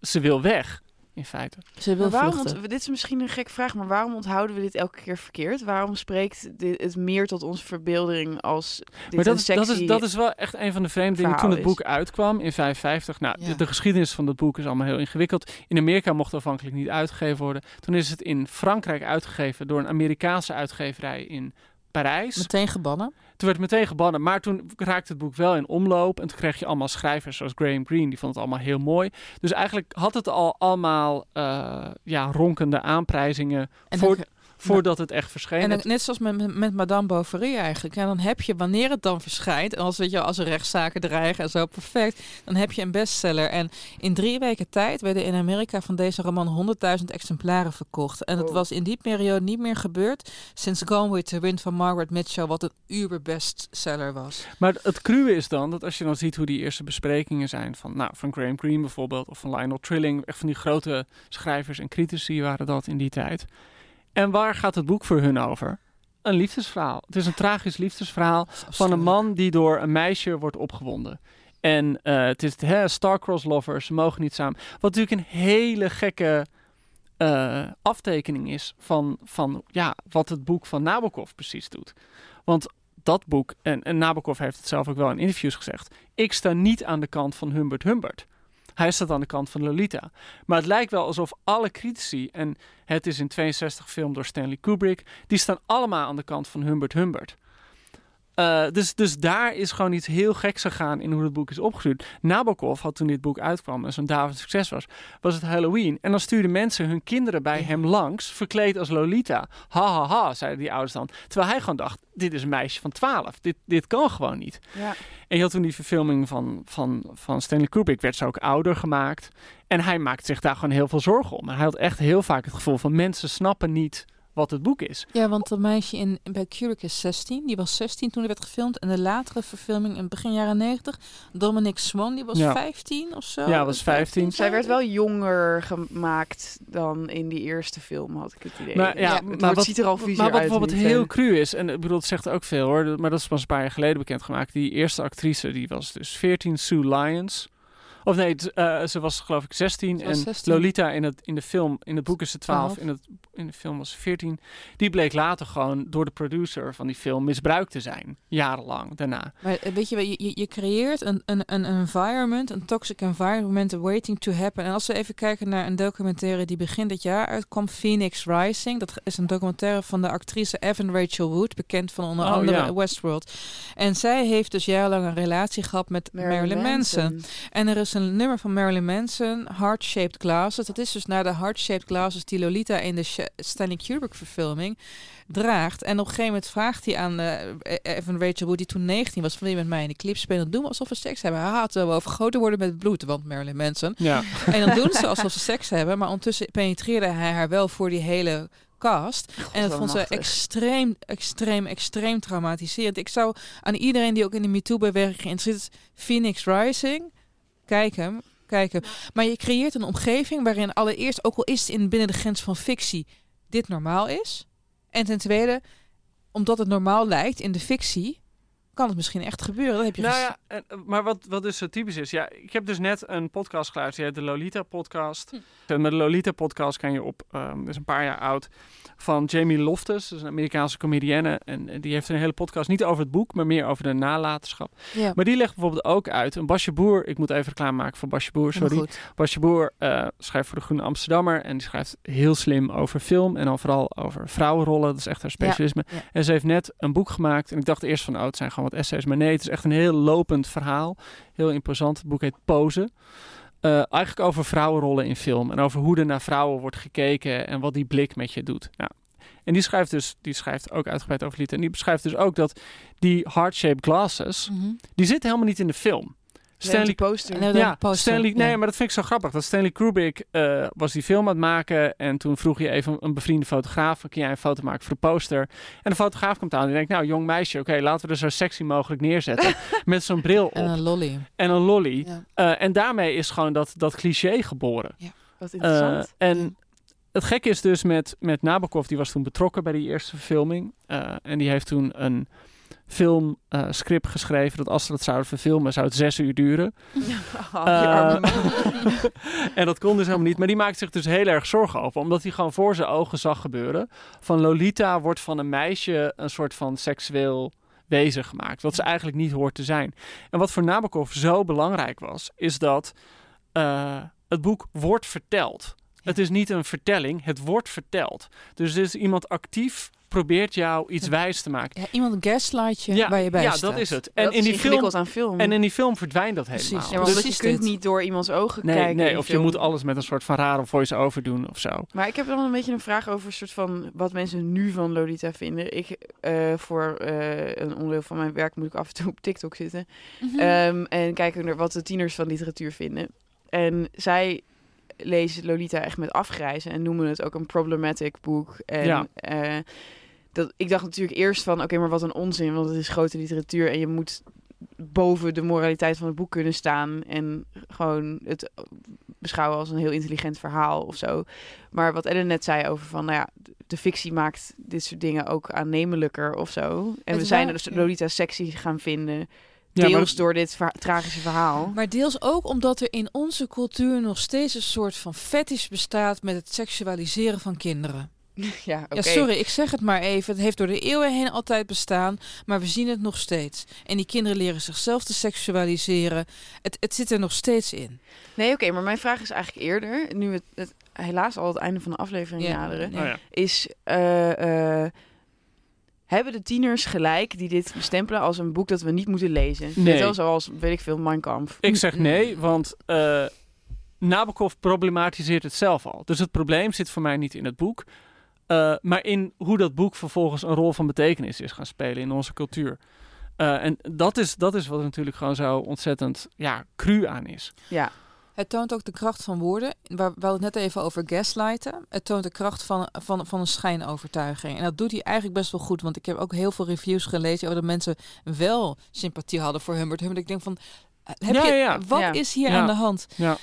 ze wil weg, in feite. Ze wil waarom, vluchten. dit is misschien een gek vraag, maar waarom onthouden we dit elke keer verkeerd? Waarom spreekt dit, het meer tot onze verbeelding als dit maar dat een is, dat, is, dat is wel echt een van de vreemde dingen. Toen het is. boek uitkwam in 55, nou, Ja. de, de geschiedenis van dat boek is allemaal heel ingewikkeld. In Amerika mocht het afhankelijk niet uitgegeven worden. Toen is het in Frankrijk uitgegeven door een Amerikaanse uitgeverij in Parijs. Meteen gebannen. Toen werd meteen gebannen, maar toen raakte het boek wel in omloop. En toen kreeg je allemaal schrijvers zoals Graham Greene, die vond het allemaal heel mooi. Dus eigenlijk had het al allemaal eh, ja, ronkende aanprijzingen En voor, voordat het echt verscheen. En net zoals met, met, Madame Bovary eigenlijk. En dan heb je, wanneer het dan verschijnt, als, weet je, als er rechtszaken dreigen en zo, perfect, dan heb je een bestseller. En in drie weken tijd werden in Amerika van deze roman 100.000 exemplaren verkocht. En dat Wow. was in die periode niet meer gebeurd sinds Gone with the Wind van Margaret Mitchell, wat een uber-bestseller was. Maar het cruwe is dan dat als je dan ziet hoe die eerste besprekingen zijn van, nou, van Graham Greene bijvoorbeeld, of van Lionel Trilling, echt van die grote schrijvers en critici waren dat in die tijd. En waar gaat het boek voor hun over? Een liefdesverhaal. Het is een tragisch liefdesverhaal van een man die door een meisje wordt opgewonden. En eh, het is hè, star-cross lovers, ze mogen niet samen. Wat natuurlijk een hele gekke eh, aftekening is van, van ja, wat het boek van Nabokov precies doet. Want dat boek, en, en Nabokov heeft het zelf ook wel in interviews gezegd, ik sta niet aan de kant van Humbert Humbert. Hij staat aan de kant van Lolita. Maar het lijkt wel alsof alle critici, en het is in 62 film door Stanley Kubrick, die staan allemaal aan de kant van Humbert Humbert. Eh, dus, dus daar is gewoon iets heel geks gegaan in hoe het boek is opgestuurd. Nabokov had toen dit boek uitkwam en zo'n David succes was, was het Halloween. En dan stuurden mensen hun kinderen bij hem langs, verkleed als Lolita. Ha ha ha, zeiden die ouders dan. Terwijl hij gewoon dacht, dit is een meisje van 12. Dit, dit kan gewoon niet. Ja. En je had toen die verfilming van, van, van Stanley Kubrick, werd ze ook ouder gemaakt. En hij maakte zich daar gewoon heel veel zorgen om. En hij had echt heel vaak het gevoel van mensen snappen niet wat het boek is. Ja, want dat meisje in, bij Kubrick is 16. Die was 16 toen er werd gefilmd. En de latere verfilming in begin jaren 90, Dominic Swan, die was Ja. 15 of zo. Ja, was 15. Zij werd wel jonger gemaakt dan in die eerste film, had ik het idee. Maar, ja, het maar wat, ziet er al viezer maar wat uit. bijvoorbeeld heel cru is, en ik bedoel, het zegt ook veel hoor, maar dat is pas een paar jaar geleden bekendgemaakt. Die eerste actrice, die was dus 14, Sue Lyons. Of nee, eh, ze was geloof ik 16. Ze was en 16. Lolita in, het, in de film, in het boek is ze 12, 12. In, het, in de film was ze 14. Die bleek later gewoon door de producer van die film misbruikt te zijn. Jarenlang daarna. Maar eh, weet je, wel, je, je- je creëert een, een, een environment, een toxic environment waiting to happen. En als we even kijken naar een documentaire die begin dit jaar uitkwam, Phoenix Rising. Dat is een documentaire van de actrice Evan Rachel Wood, bekend van onder Oh, andere ja. Westworld. En zij heeft dus jarenlang een relatie gehad met Marilyn, Manson. En er is een nummer van Marilyn Manson, Heart Shaped Glasses. Dat is dus naar de Heart Shaped Glasses die Lolita in de Stanley Kubrick verfilming draagt. En op een gegeven moment vraagt hij aan eh, Evan Rachel Wood, die toen 19 was, van je met mij in de clip spelen? Doen we alsof we seks hebben. Haha, terwijl we overgoten worden met bloed, want Marilyn Manson. Ja. En dan doen ze [laughs] alsof ze seks hebben, maar ondertussen penetreerde hij haar wel voor die hele cast. en dat vond ze extreem, extreem, extreem traumatiserend. Ik zou aan iedereen die ook in de MeToo-beweging geïnteresseerd is, Phoenix Rising, kijk hem, kijk hem. Maar je creëert een omgeving waarin allereerst, ook al is het in binnen de grens van fictie, dit normaal is. En ten tweede, omdat het normaal lijkt in de fictie, kan het misschien echt gebeuren. Dat heb je Nou ja, en, eh, maar wat, wat dus zo typisch is. Ja, ik heb dus net een podcast geluisterd. Die heet de Lolita podcast. Hm. En met de Lolita podcast kan je op, dat is een paar jaar oud, van Jamie Loftus. Dat is een Amerikaanse comedienne. En, en die heeft een hele podcast niet over het boek, maar meer over de nalatenschap. ja, Maar die legt bijvoorbeeld ook uit. Een Basje Boer, ik moet even reclame maken voor Basje Boer, sorry. Basje Boer eh, schrijft voor de Groene Amsterdammer. En die schrijft heel slim over film. En dan vooral over vrouwenrollen. Dat is echt haar specialisme. ja. En ze heeft net een boek gemaakt. En ik dacht eerst van, oh, het zijn gewoon wat essays. Maar nee, het is echt een heel lopend verhaal. Heel imposant. Het boek heet Pose. Eh, eigenlijk over vrouwenrollen in film. En over hoe er naar vrouwen wordt gekeken. En wat die blik met je doet. Nou, en die schrijft dus, die schrijft ook uitgebreid over Lita. En die beschrijft dus ook dat die heart-shaped glasses, Mhm. die zitten helemaal niet in de film. Stanley poster. ja, poster, Stanley, ja. nee, maar dat vind ik zo grappig. Dat Stanley Kubrick eh, was die film aan het maken en toen vroeg je even een bevriende fotograaf, kun jij een foto maken voor de poster? En de fotograaf komt aan en die denkt, nou jong meisje, oké, laten we er zo sexy mogelijk neerzetten [laughs] met zo'n bril op En een lolly. en een lolly. Ja. Eh, en daarmee is gewoon dat, dat cliché geboren. Wat Eh, interessant. en het gekke is dus met, met Nabokov, die was toen betrokken bij die eerste verfilming. Eh, en die heeft toen een filmscript geschreven dat als ze dat zouden verfilmen, zou het zes uur duren. [laughs] Oh, Eh, [laughs] en dat kon dus helemaal niet. Maar die maakt zich dus heel erg zorgen over. Omdat hij gewoon voor zijn ogen zag gebeuren. Van Lolita wordt van een meisje een soort van seksueel wezen gemaakt. Wat ze eigenlijk niet hoort te zijn. En wat voor Nabokov zo belangrijk was, is dat eh, het boek wordt verteld. Het is niet een vertelling, het wordt verteld. Dus er is iemand actief probeert jou iets Ja. wijs te maken. Ja, iemand gaslight je waar je bij ja staat. dat is het. En Dat in is die film aan film. en in die film verdwijnt dat Precies. helemaal. ja, maar Dus je kunt dit. niet door iemands ogen Nee, kijken. nee of je moet alles met een soort van rare voice-over doen of zo. Maar ik heb dan een beetje een vraag over een soort van wat mensen nu van Lolita vinden. Ik, eh, voor eh, een onderdeel van mijn werk moet ik af en toe op TikTok zitten. Mhm. Ehm, en kijken naar wat de tieners van literatuur vinden. En zij lezen Lolita echt met afgrijzen en noemen het ook een problematic boek. En Ja. eh, dat, ik dacht natuurlijk eerst van, oké, maar wat een onzin, want het is grote literatuur en je moet boven de moraliteit van het boek kunnen staan en gewoon het beschouwen als een heel intelligent verhaal of zo. Maar wat Ellen net zei over van, nou ja, de fictie maakt dit soort dingen ook aannemelijker of zo. En Het we zijn dus. Lolita sexy gaan vinden, Ja, deels maar- door dit verha- tragische verhaal. Maar deels ook omdat er in onze cultuur nog steeds een soort van fetish bestaat met het seksualiseren van kinderen. [laughs] ja, oké. Ja, sorry, ik zeg het maar even. Het heeft door de eeuwen heen altijd bestaan, maar we zien het nog steeds. En die kinderen leren zichzelf te seksualiseren. Het, het zit er nog steeds in. Nee, oké, maar mijn vraag is eigenlijk eerder, nu het, het helaas al het einde van de aflevering Ja. naderen. Oh ja. is eh, eh, hebben de tieners gelijk die dit bestempelen als een boek dat we niet moeten lezen? Nee. Net wel zoals, weet ik veel, Mein Kampf. Ik zeg nee, want eh Nabokov problematiseert het zelf al. Dus het probleem zit voor mij niet in het boek, eh, maar in hoe dat boek vervolgens een rol van betekenis is gaan spelen in onze cultuur. Eh, en dat is, dat is wat er natuurlijk gewoon zo ontzettend ja, cru aan is. Ja, Het toont ook de kracht van woorden. Waar we hadden het net even over gaslighten. Het toont de kracht van, van, van een schijnovertuiging. En dat doet hij eigenlijk best wel goed. Want ik heb ook heel veel reviews gelezen over dat mensen wel sympathie hadden voor Humbert Humbert. Ik denk van, eh, heb Ja, je, ja. wat Ja. is hier Ja. aan de hand? Ja.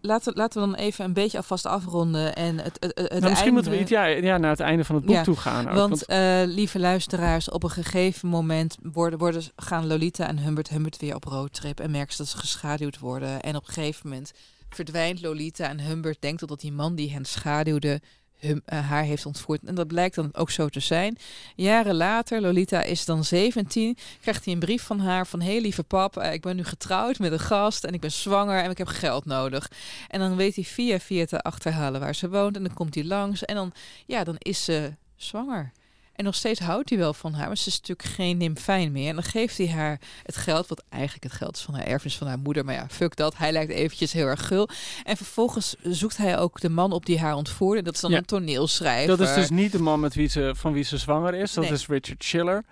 Laten, laten we dan even een beetje alvast afronden. En het, het, het Nou, misschien einde- moeten we iets, ja, ja, naar het einde van het boek Ja, toe gaan. Ook, Want eh, lieve luisteraars, op een gegeven moment worden, worden, gaan Lolita en Humbert Humbert weer op roadtrip en merken ze dat ze geschaduwd worden. En op een gegeven moment verdwijnt Lolita en Humbert denkt dat die man die hen schaduwde hum, eh, haar heeft ontvoerd. En dat blijkt dan ook zo te zijn. Jaren later, Lolita is dan 17, krijgt hij een brief van haar van hey lieve pap, eh, ik ben nu getrouwd met een gast en ik ben zwanger en ik heb geld nodig. En dan weet hij via via te achterhalen waar ze woont en dan komt hij langs en dan, ja, dan is ze zwanger. En nog steeds houdt hij wel van haar, maar ze is natuurlijk geen nymfijn meer. En dan geeft hij haar het geld, wat eigenlijk het geld is van haar erfenis van haar moeder. Maar ja, fuck dat. Hij lijkt eventjes heel erg gul. En vervolgens zoekt hij ook de man op die haar ontvoerde. Dat is dan Ja. een toneelschrijver. dat is dus niet de man met wie ze, van wie ze zwanger is. Dat Nee. is Richard Schiller.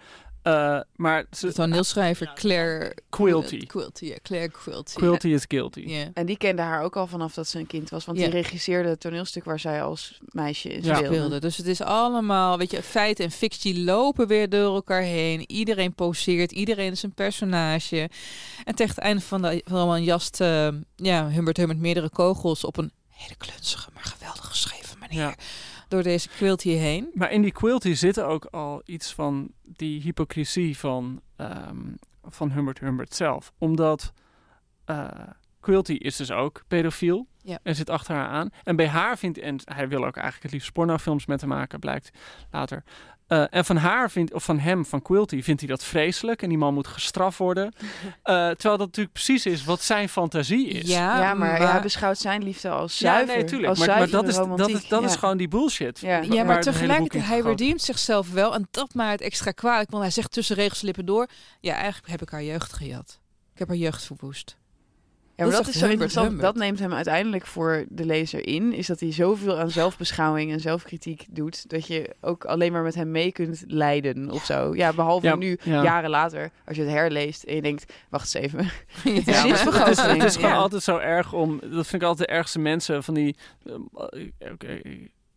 Eh, maar ze, de toneelschrijver Claire Quilty. Quilty, ja, Claire Quilty. Quilty is guilty. Ja. En die kende haar ook al vanaf dat ze een kind was. Want Ja. die regisseerde het toneelstuk waar zij als meisje in Ja. speelde. Dus het is allemaal, weet je, feit en fictie lopen weer door elkaar heen. Iedereen poseert, iedereen is een personage. En tegen het einde van de, roman jast eh, ja, Humbert Humbert meerdere kogels op een hele klunzige, maar geweldig geschreven manier. Ja. Door deze quilty heen. Maar in die Quilty zit ook al iets van die hypocrisie van, ehm, van Humbert Humbert zelf. Omdat eh, Quilty is dus ook pedofiel Ja. en zit achter haar aan. En bij haar vindt, en hij wil ook eigenlijk het liefst pornofilms met haar maken, blijkt later. Eh, en van haar vindt, of van hem, van Quilty, vindt hij dat vreselijk. En die man moet gestraft worden. [laughs] Eh, terwijl dat natuurlijk precies is wat zijn fantasie is. Ja, ja, maar, hij beschouwt zijn liefde als Ja, zuiver. nee, tuurlijk. Als Maar, dat, is, dat, is, dat is Ja. gewoon die bullshit. Ja. Ja, maar tegelijkertijd, hij redeemt zichzelf wel. En dat maakt het extra kwalijk. Want hij zegt tussen regelslippen door... Ja, eigenlijk heb ik haar jeugd gejat. Ik heb haar jeugd verwoest. Ja, maar Dat dat, is zo interessant. Humbert. Dat neemt hem uiteindelijk voor de lezer in. Is dat hij zoveel aan zelfbeschouwing en zelfkritiek doet. Dat je ook alleen maar met hem mee kunt leiden of zo. Ja, behalve Ja, nu, ja. jaren later, als je het herleest en je denkt, wacht eens even. [laughs] Het, is, het is gewoon altijd zo erg om. Dat vind ik altijd de ergste mensen van die. eh, oké,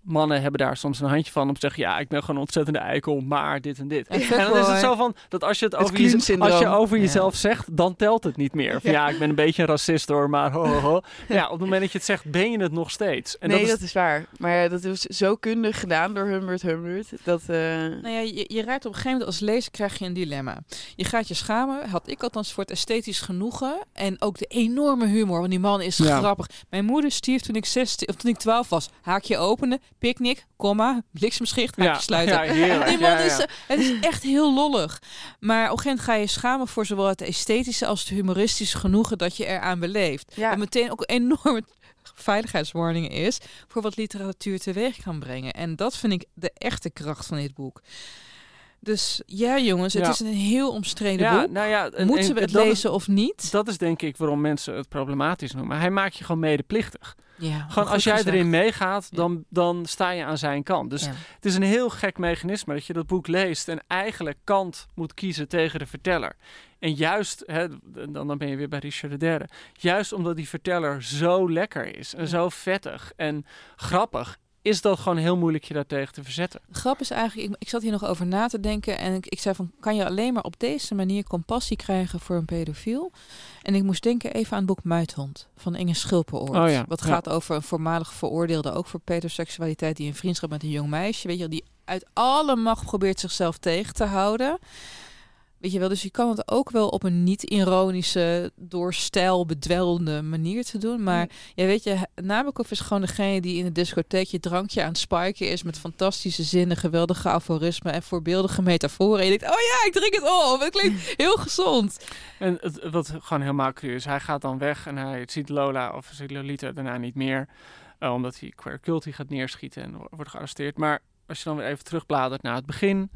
mannen hebben daar soms een handje van om te zeggen: ja, ik ben gewoon een ontzettende eikel, maar dit en dit. En En dan is het zo van dat als je het, Het over, je, als je over Ja. jezelf zegt, dan telt het niet meer. Van, ja. ik ben een beetje een racist hoor, maar ho, ho, ho. [laughs] Ja, op het moment dat je het zegt, ben je het nog steeds. En nee, dat dat is, waar. Maar dat is zo kundig gedaan door Humbert Humbert. Dat, eh, Nou ja, je, je raakt op een gegeven moment als lezer krijg je een dilemma. Je gaat je schamen, had ik althans voor het esthetisch genoegen. En ook de enorme humor, want die man is Ja. grappig. Mijn moeder stierf toen ik, 16, of toen ik 12 was. Haakje openen, picknick, komma, bliksemschicht, haakje ja, sluiten. Ja, heerlijk. Die man Ja, is, ja. eh, het is echt heel lollig. Maar op een gegeven moment ga je schamen voor zowel het esthetische als het humoristische genoegen dat je eraan beleeft. Ja. Wat meteen ook een enorme veiligheidswarning is voor wat literatuur teweeg kan brengen. En dat vind ik de echte kracht van dit boek. Dus ja, jongens, het Ja. is een heel omstreden Ja, boek. nou ja, en- Moeten en we het is- lezen of niet? Dat is denk ik waarom mensen het problematisch noemen. Hij maakt je gewoon medeplichtig. Ja, Gewoon als jij gezegd. erin meegaat, dan, dan sta je aan zijn kant. Dus Ja. het is een heel gek mechanisme dat je dat boek leest en eigenlijk kant moet kiezen tegen de verteller. En juist, hè, dan, dan ben je weer bij Richard de Derde. Juist omdat die verteller zo lekker is en zo vettig en grappig, is dat gewoon heel moeilijk je daartegen te verzetten. De grap is eigenlijk, ik, ik zat hier nog over na te denken en ik, ik zei van, kan je alleen maar op deze manier compassie krijgen voor een pedofiel? En ik moest denken even aan het boek Muithond van Inge Schulpenoort. Oh ja, wat ja. gaat over een voormalig veroordeelde, ook voor pedoseksualiteit, die een vriendschap met een jong meisje, weet je die uit alle macht probeert zichzelf tegen te houden. Weet je wel, dus je kan het ook wel op een niet-ironische, door stijl manier te doen. Maar ja, weet je, Nabokov is gewoon degene die in de discotheek je drankje aan het spiken is met fantastische zinnen, geweldige aforismen en voorbeeldige metaforen. En je denkt, oh ja, ik drink het op. Het klinkt [laughs] heel gezond. En het, wat gewoon helemaal cru is, hij gaat dan weg en hij ziet Lola of ziet Lolita daarna niet meer. eh, omdat hij Queer Culty gaat neerschieten en wo- wordt gearresteerd. Maar als je dan weer even terugbladert naar het begin.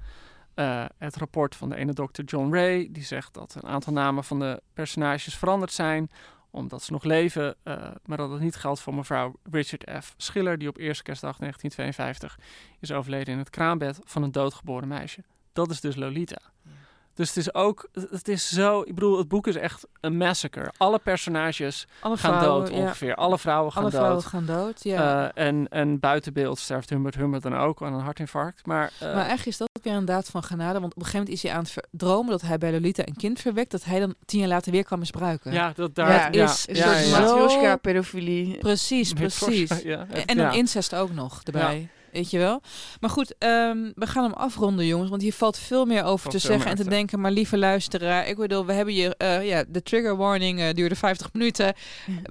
Eh, het rapport van de ene dokter John Ray. Die zegt dat een aantal namen van de personages veranderd zijn. Omdat ze nog leven. eh, maar dat het niet geldt voor mevrouw Richard F. Schiller. Die op eerste kerstdag 1952 is overleden in het kraambed van een doodgeboren meisje. Dat is dus Lolita. Dus het is ook, het is zo, ik bedoel, het boek is echt een massacre. Alle personages Alle gaan vrouwen, dood ja. ongeveer. Alle vrouwen gaan Alle dood. vrouwen gaan dood, ja. Eh, en, en buiten beeld sterft Humbert Humbert dan ook aan een hartinfarct. Maar, eh, maar eigenlijk is dat ook weer een daad van genade. Want op een gegeven moment is hij aan het dromen dat hij bij Lolita een kind verwekt. Dat hij dan tien jaar later weer kan misbruiken. ja, dat Ja, daar... het ja, is Een ja, ja, matryoshka-pedofilie. Precies, precies. Ja, En, en dan ja. incest ook nog erbij. Weet je wel? Maar goed, ehm, we gaan hem afronden, jongens. Want hier valt veel meer over Valt te zeggen en te denken. Maar lieve luisteraar, ik bedoel, we hebben je... eh, ja, de trigger warning eh, duurde 50 minuten.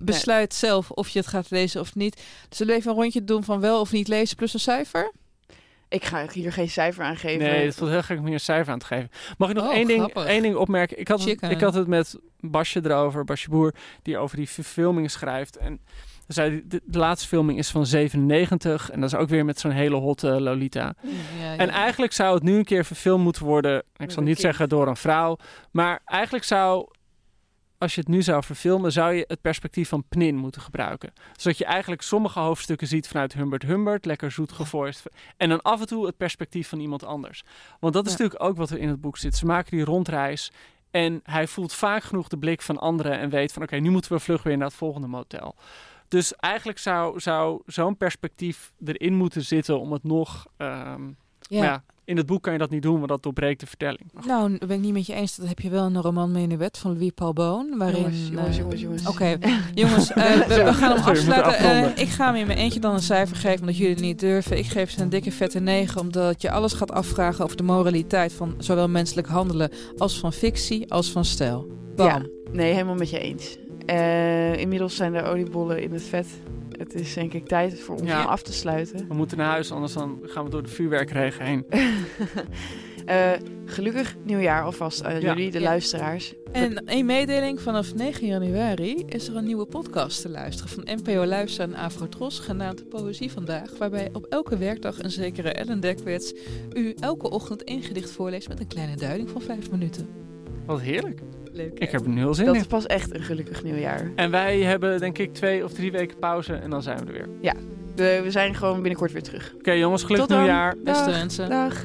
Besluit zelf of je het gaat lezen of niet. Zullen we even een rondje doen van wel of niet lezen plus een cijfer? Ik ga hier geen cijfer aan geven. Nee, het voelt heel gek om hier een cijfer aan te geven. Mag ik nog Oh, één, ding, één ding opmerken? Ik had, het, ik had het met Basje erover, Basje Boer, die over die verfilming schrijft. En zei, de, de laatste filming is van 97 en dat is ook weer met zo'n hele hotte Lolita. Ja, En ja. eigenlijk zou het nu een keer verfilmd moeten worden, ik Met zal niet kind. zeggen door een vrouw, maar eigenlijk zou, als je het nu zou verfilmen, zou je het perspectief van Pnin moeten gebruiken. Zodat je eigenlijk sommige hoofdstukken ziet vanuit Humbert Humbert, lekker zoet gevoiced. En dan af en toe het perspectief van iemand anders. Want dat is Ja. natuurlijk ook wat er in het boek zit. Ze maken die rondreis en hij voelt vaak genoeg de blik van anderen en weet van oké, nu moeten we vlug weer naar het volgende motel. Dus eigenlijk zou, zou zo'n perspectief erin moeten zitten om het nog... ehm, Ja. in het boek kan je dat niet doen, want dat doorbreekt de vertelling. Nou, dat ben ik niet met je eens. Dat heb je wel in een roman Menuet van Louis Paul Boon. Waarin, Jongens, jongens, eh, jongens, jongens. Oké, jongens, eh, [laughs] we, we gaan hem [laughs] afsluiten. Eh, ik ga hem in mijn eentje dan een cijfer geven, omdat jullie het niet durven. Ik geef ze een dikke vette 9, omdat je alles gaat afvragen over de moraliteit van zowel menselijk handelen als van fictie, als van stijl. Bam. Ja, nee, helemaal met je eens. Eh, inmiddels zijn de oliebollen in het vet. Het is denk ik tijd voor ons Ja. om af te sluiten. We moeten naar huis, anders dan gaan we door de vuurwerkregen heen. [laughs] Eh, gelukkig nieuwjaar alvast aan Ja. jullie, de Ja. luisteraars. En een mededeling, vanaf 9 januari is er een nieuwe podcast te luisteren van NPO Luister en Afrotros, genaamd Poëzie Vandaag, waarbij op elke werkdag een zekere Ellen Dekwits u elke ochtend één gedicht voorleest met een kleine duiding van 5 minuten. Wat heerlijk. Leuk. Ik heb er nu heel zin Dat in. is pas echt een gelukkig nieuwjaar. En wij hebben denk ik twee of drie weken pauze en dan zijn we er weer. Oké De- we zijn gewoon binnenkort weer terug. jongens, gelukkig Tot dan. nieuwjaar. Beste Dag. mensen. Dag.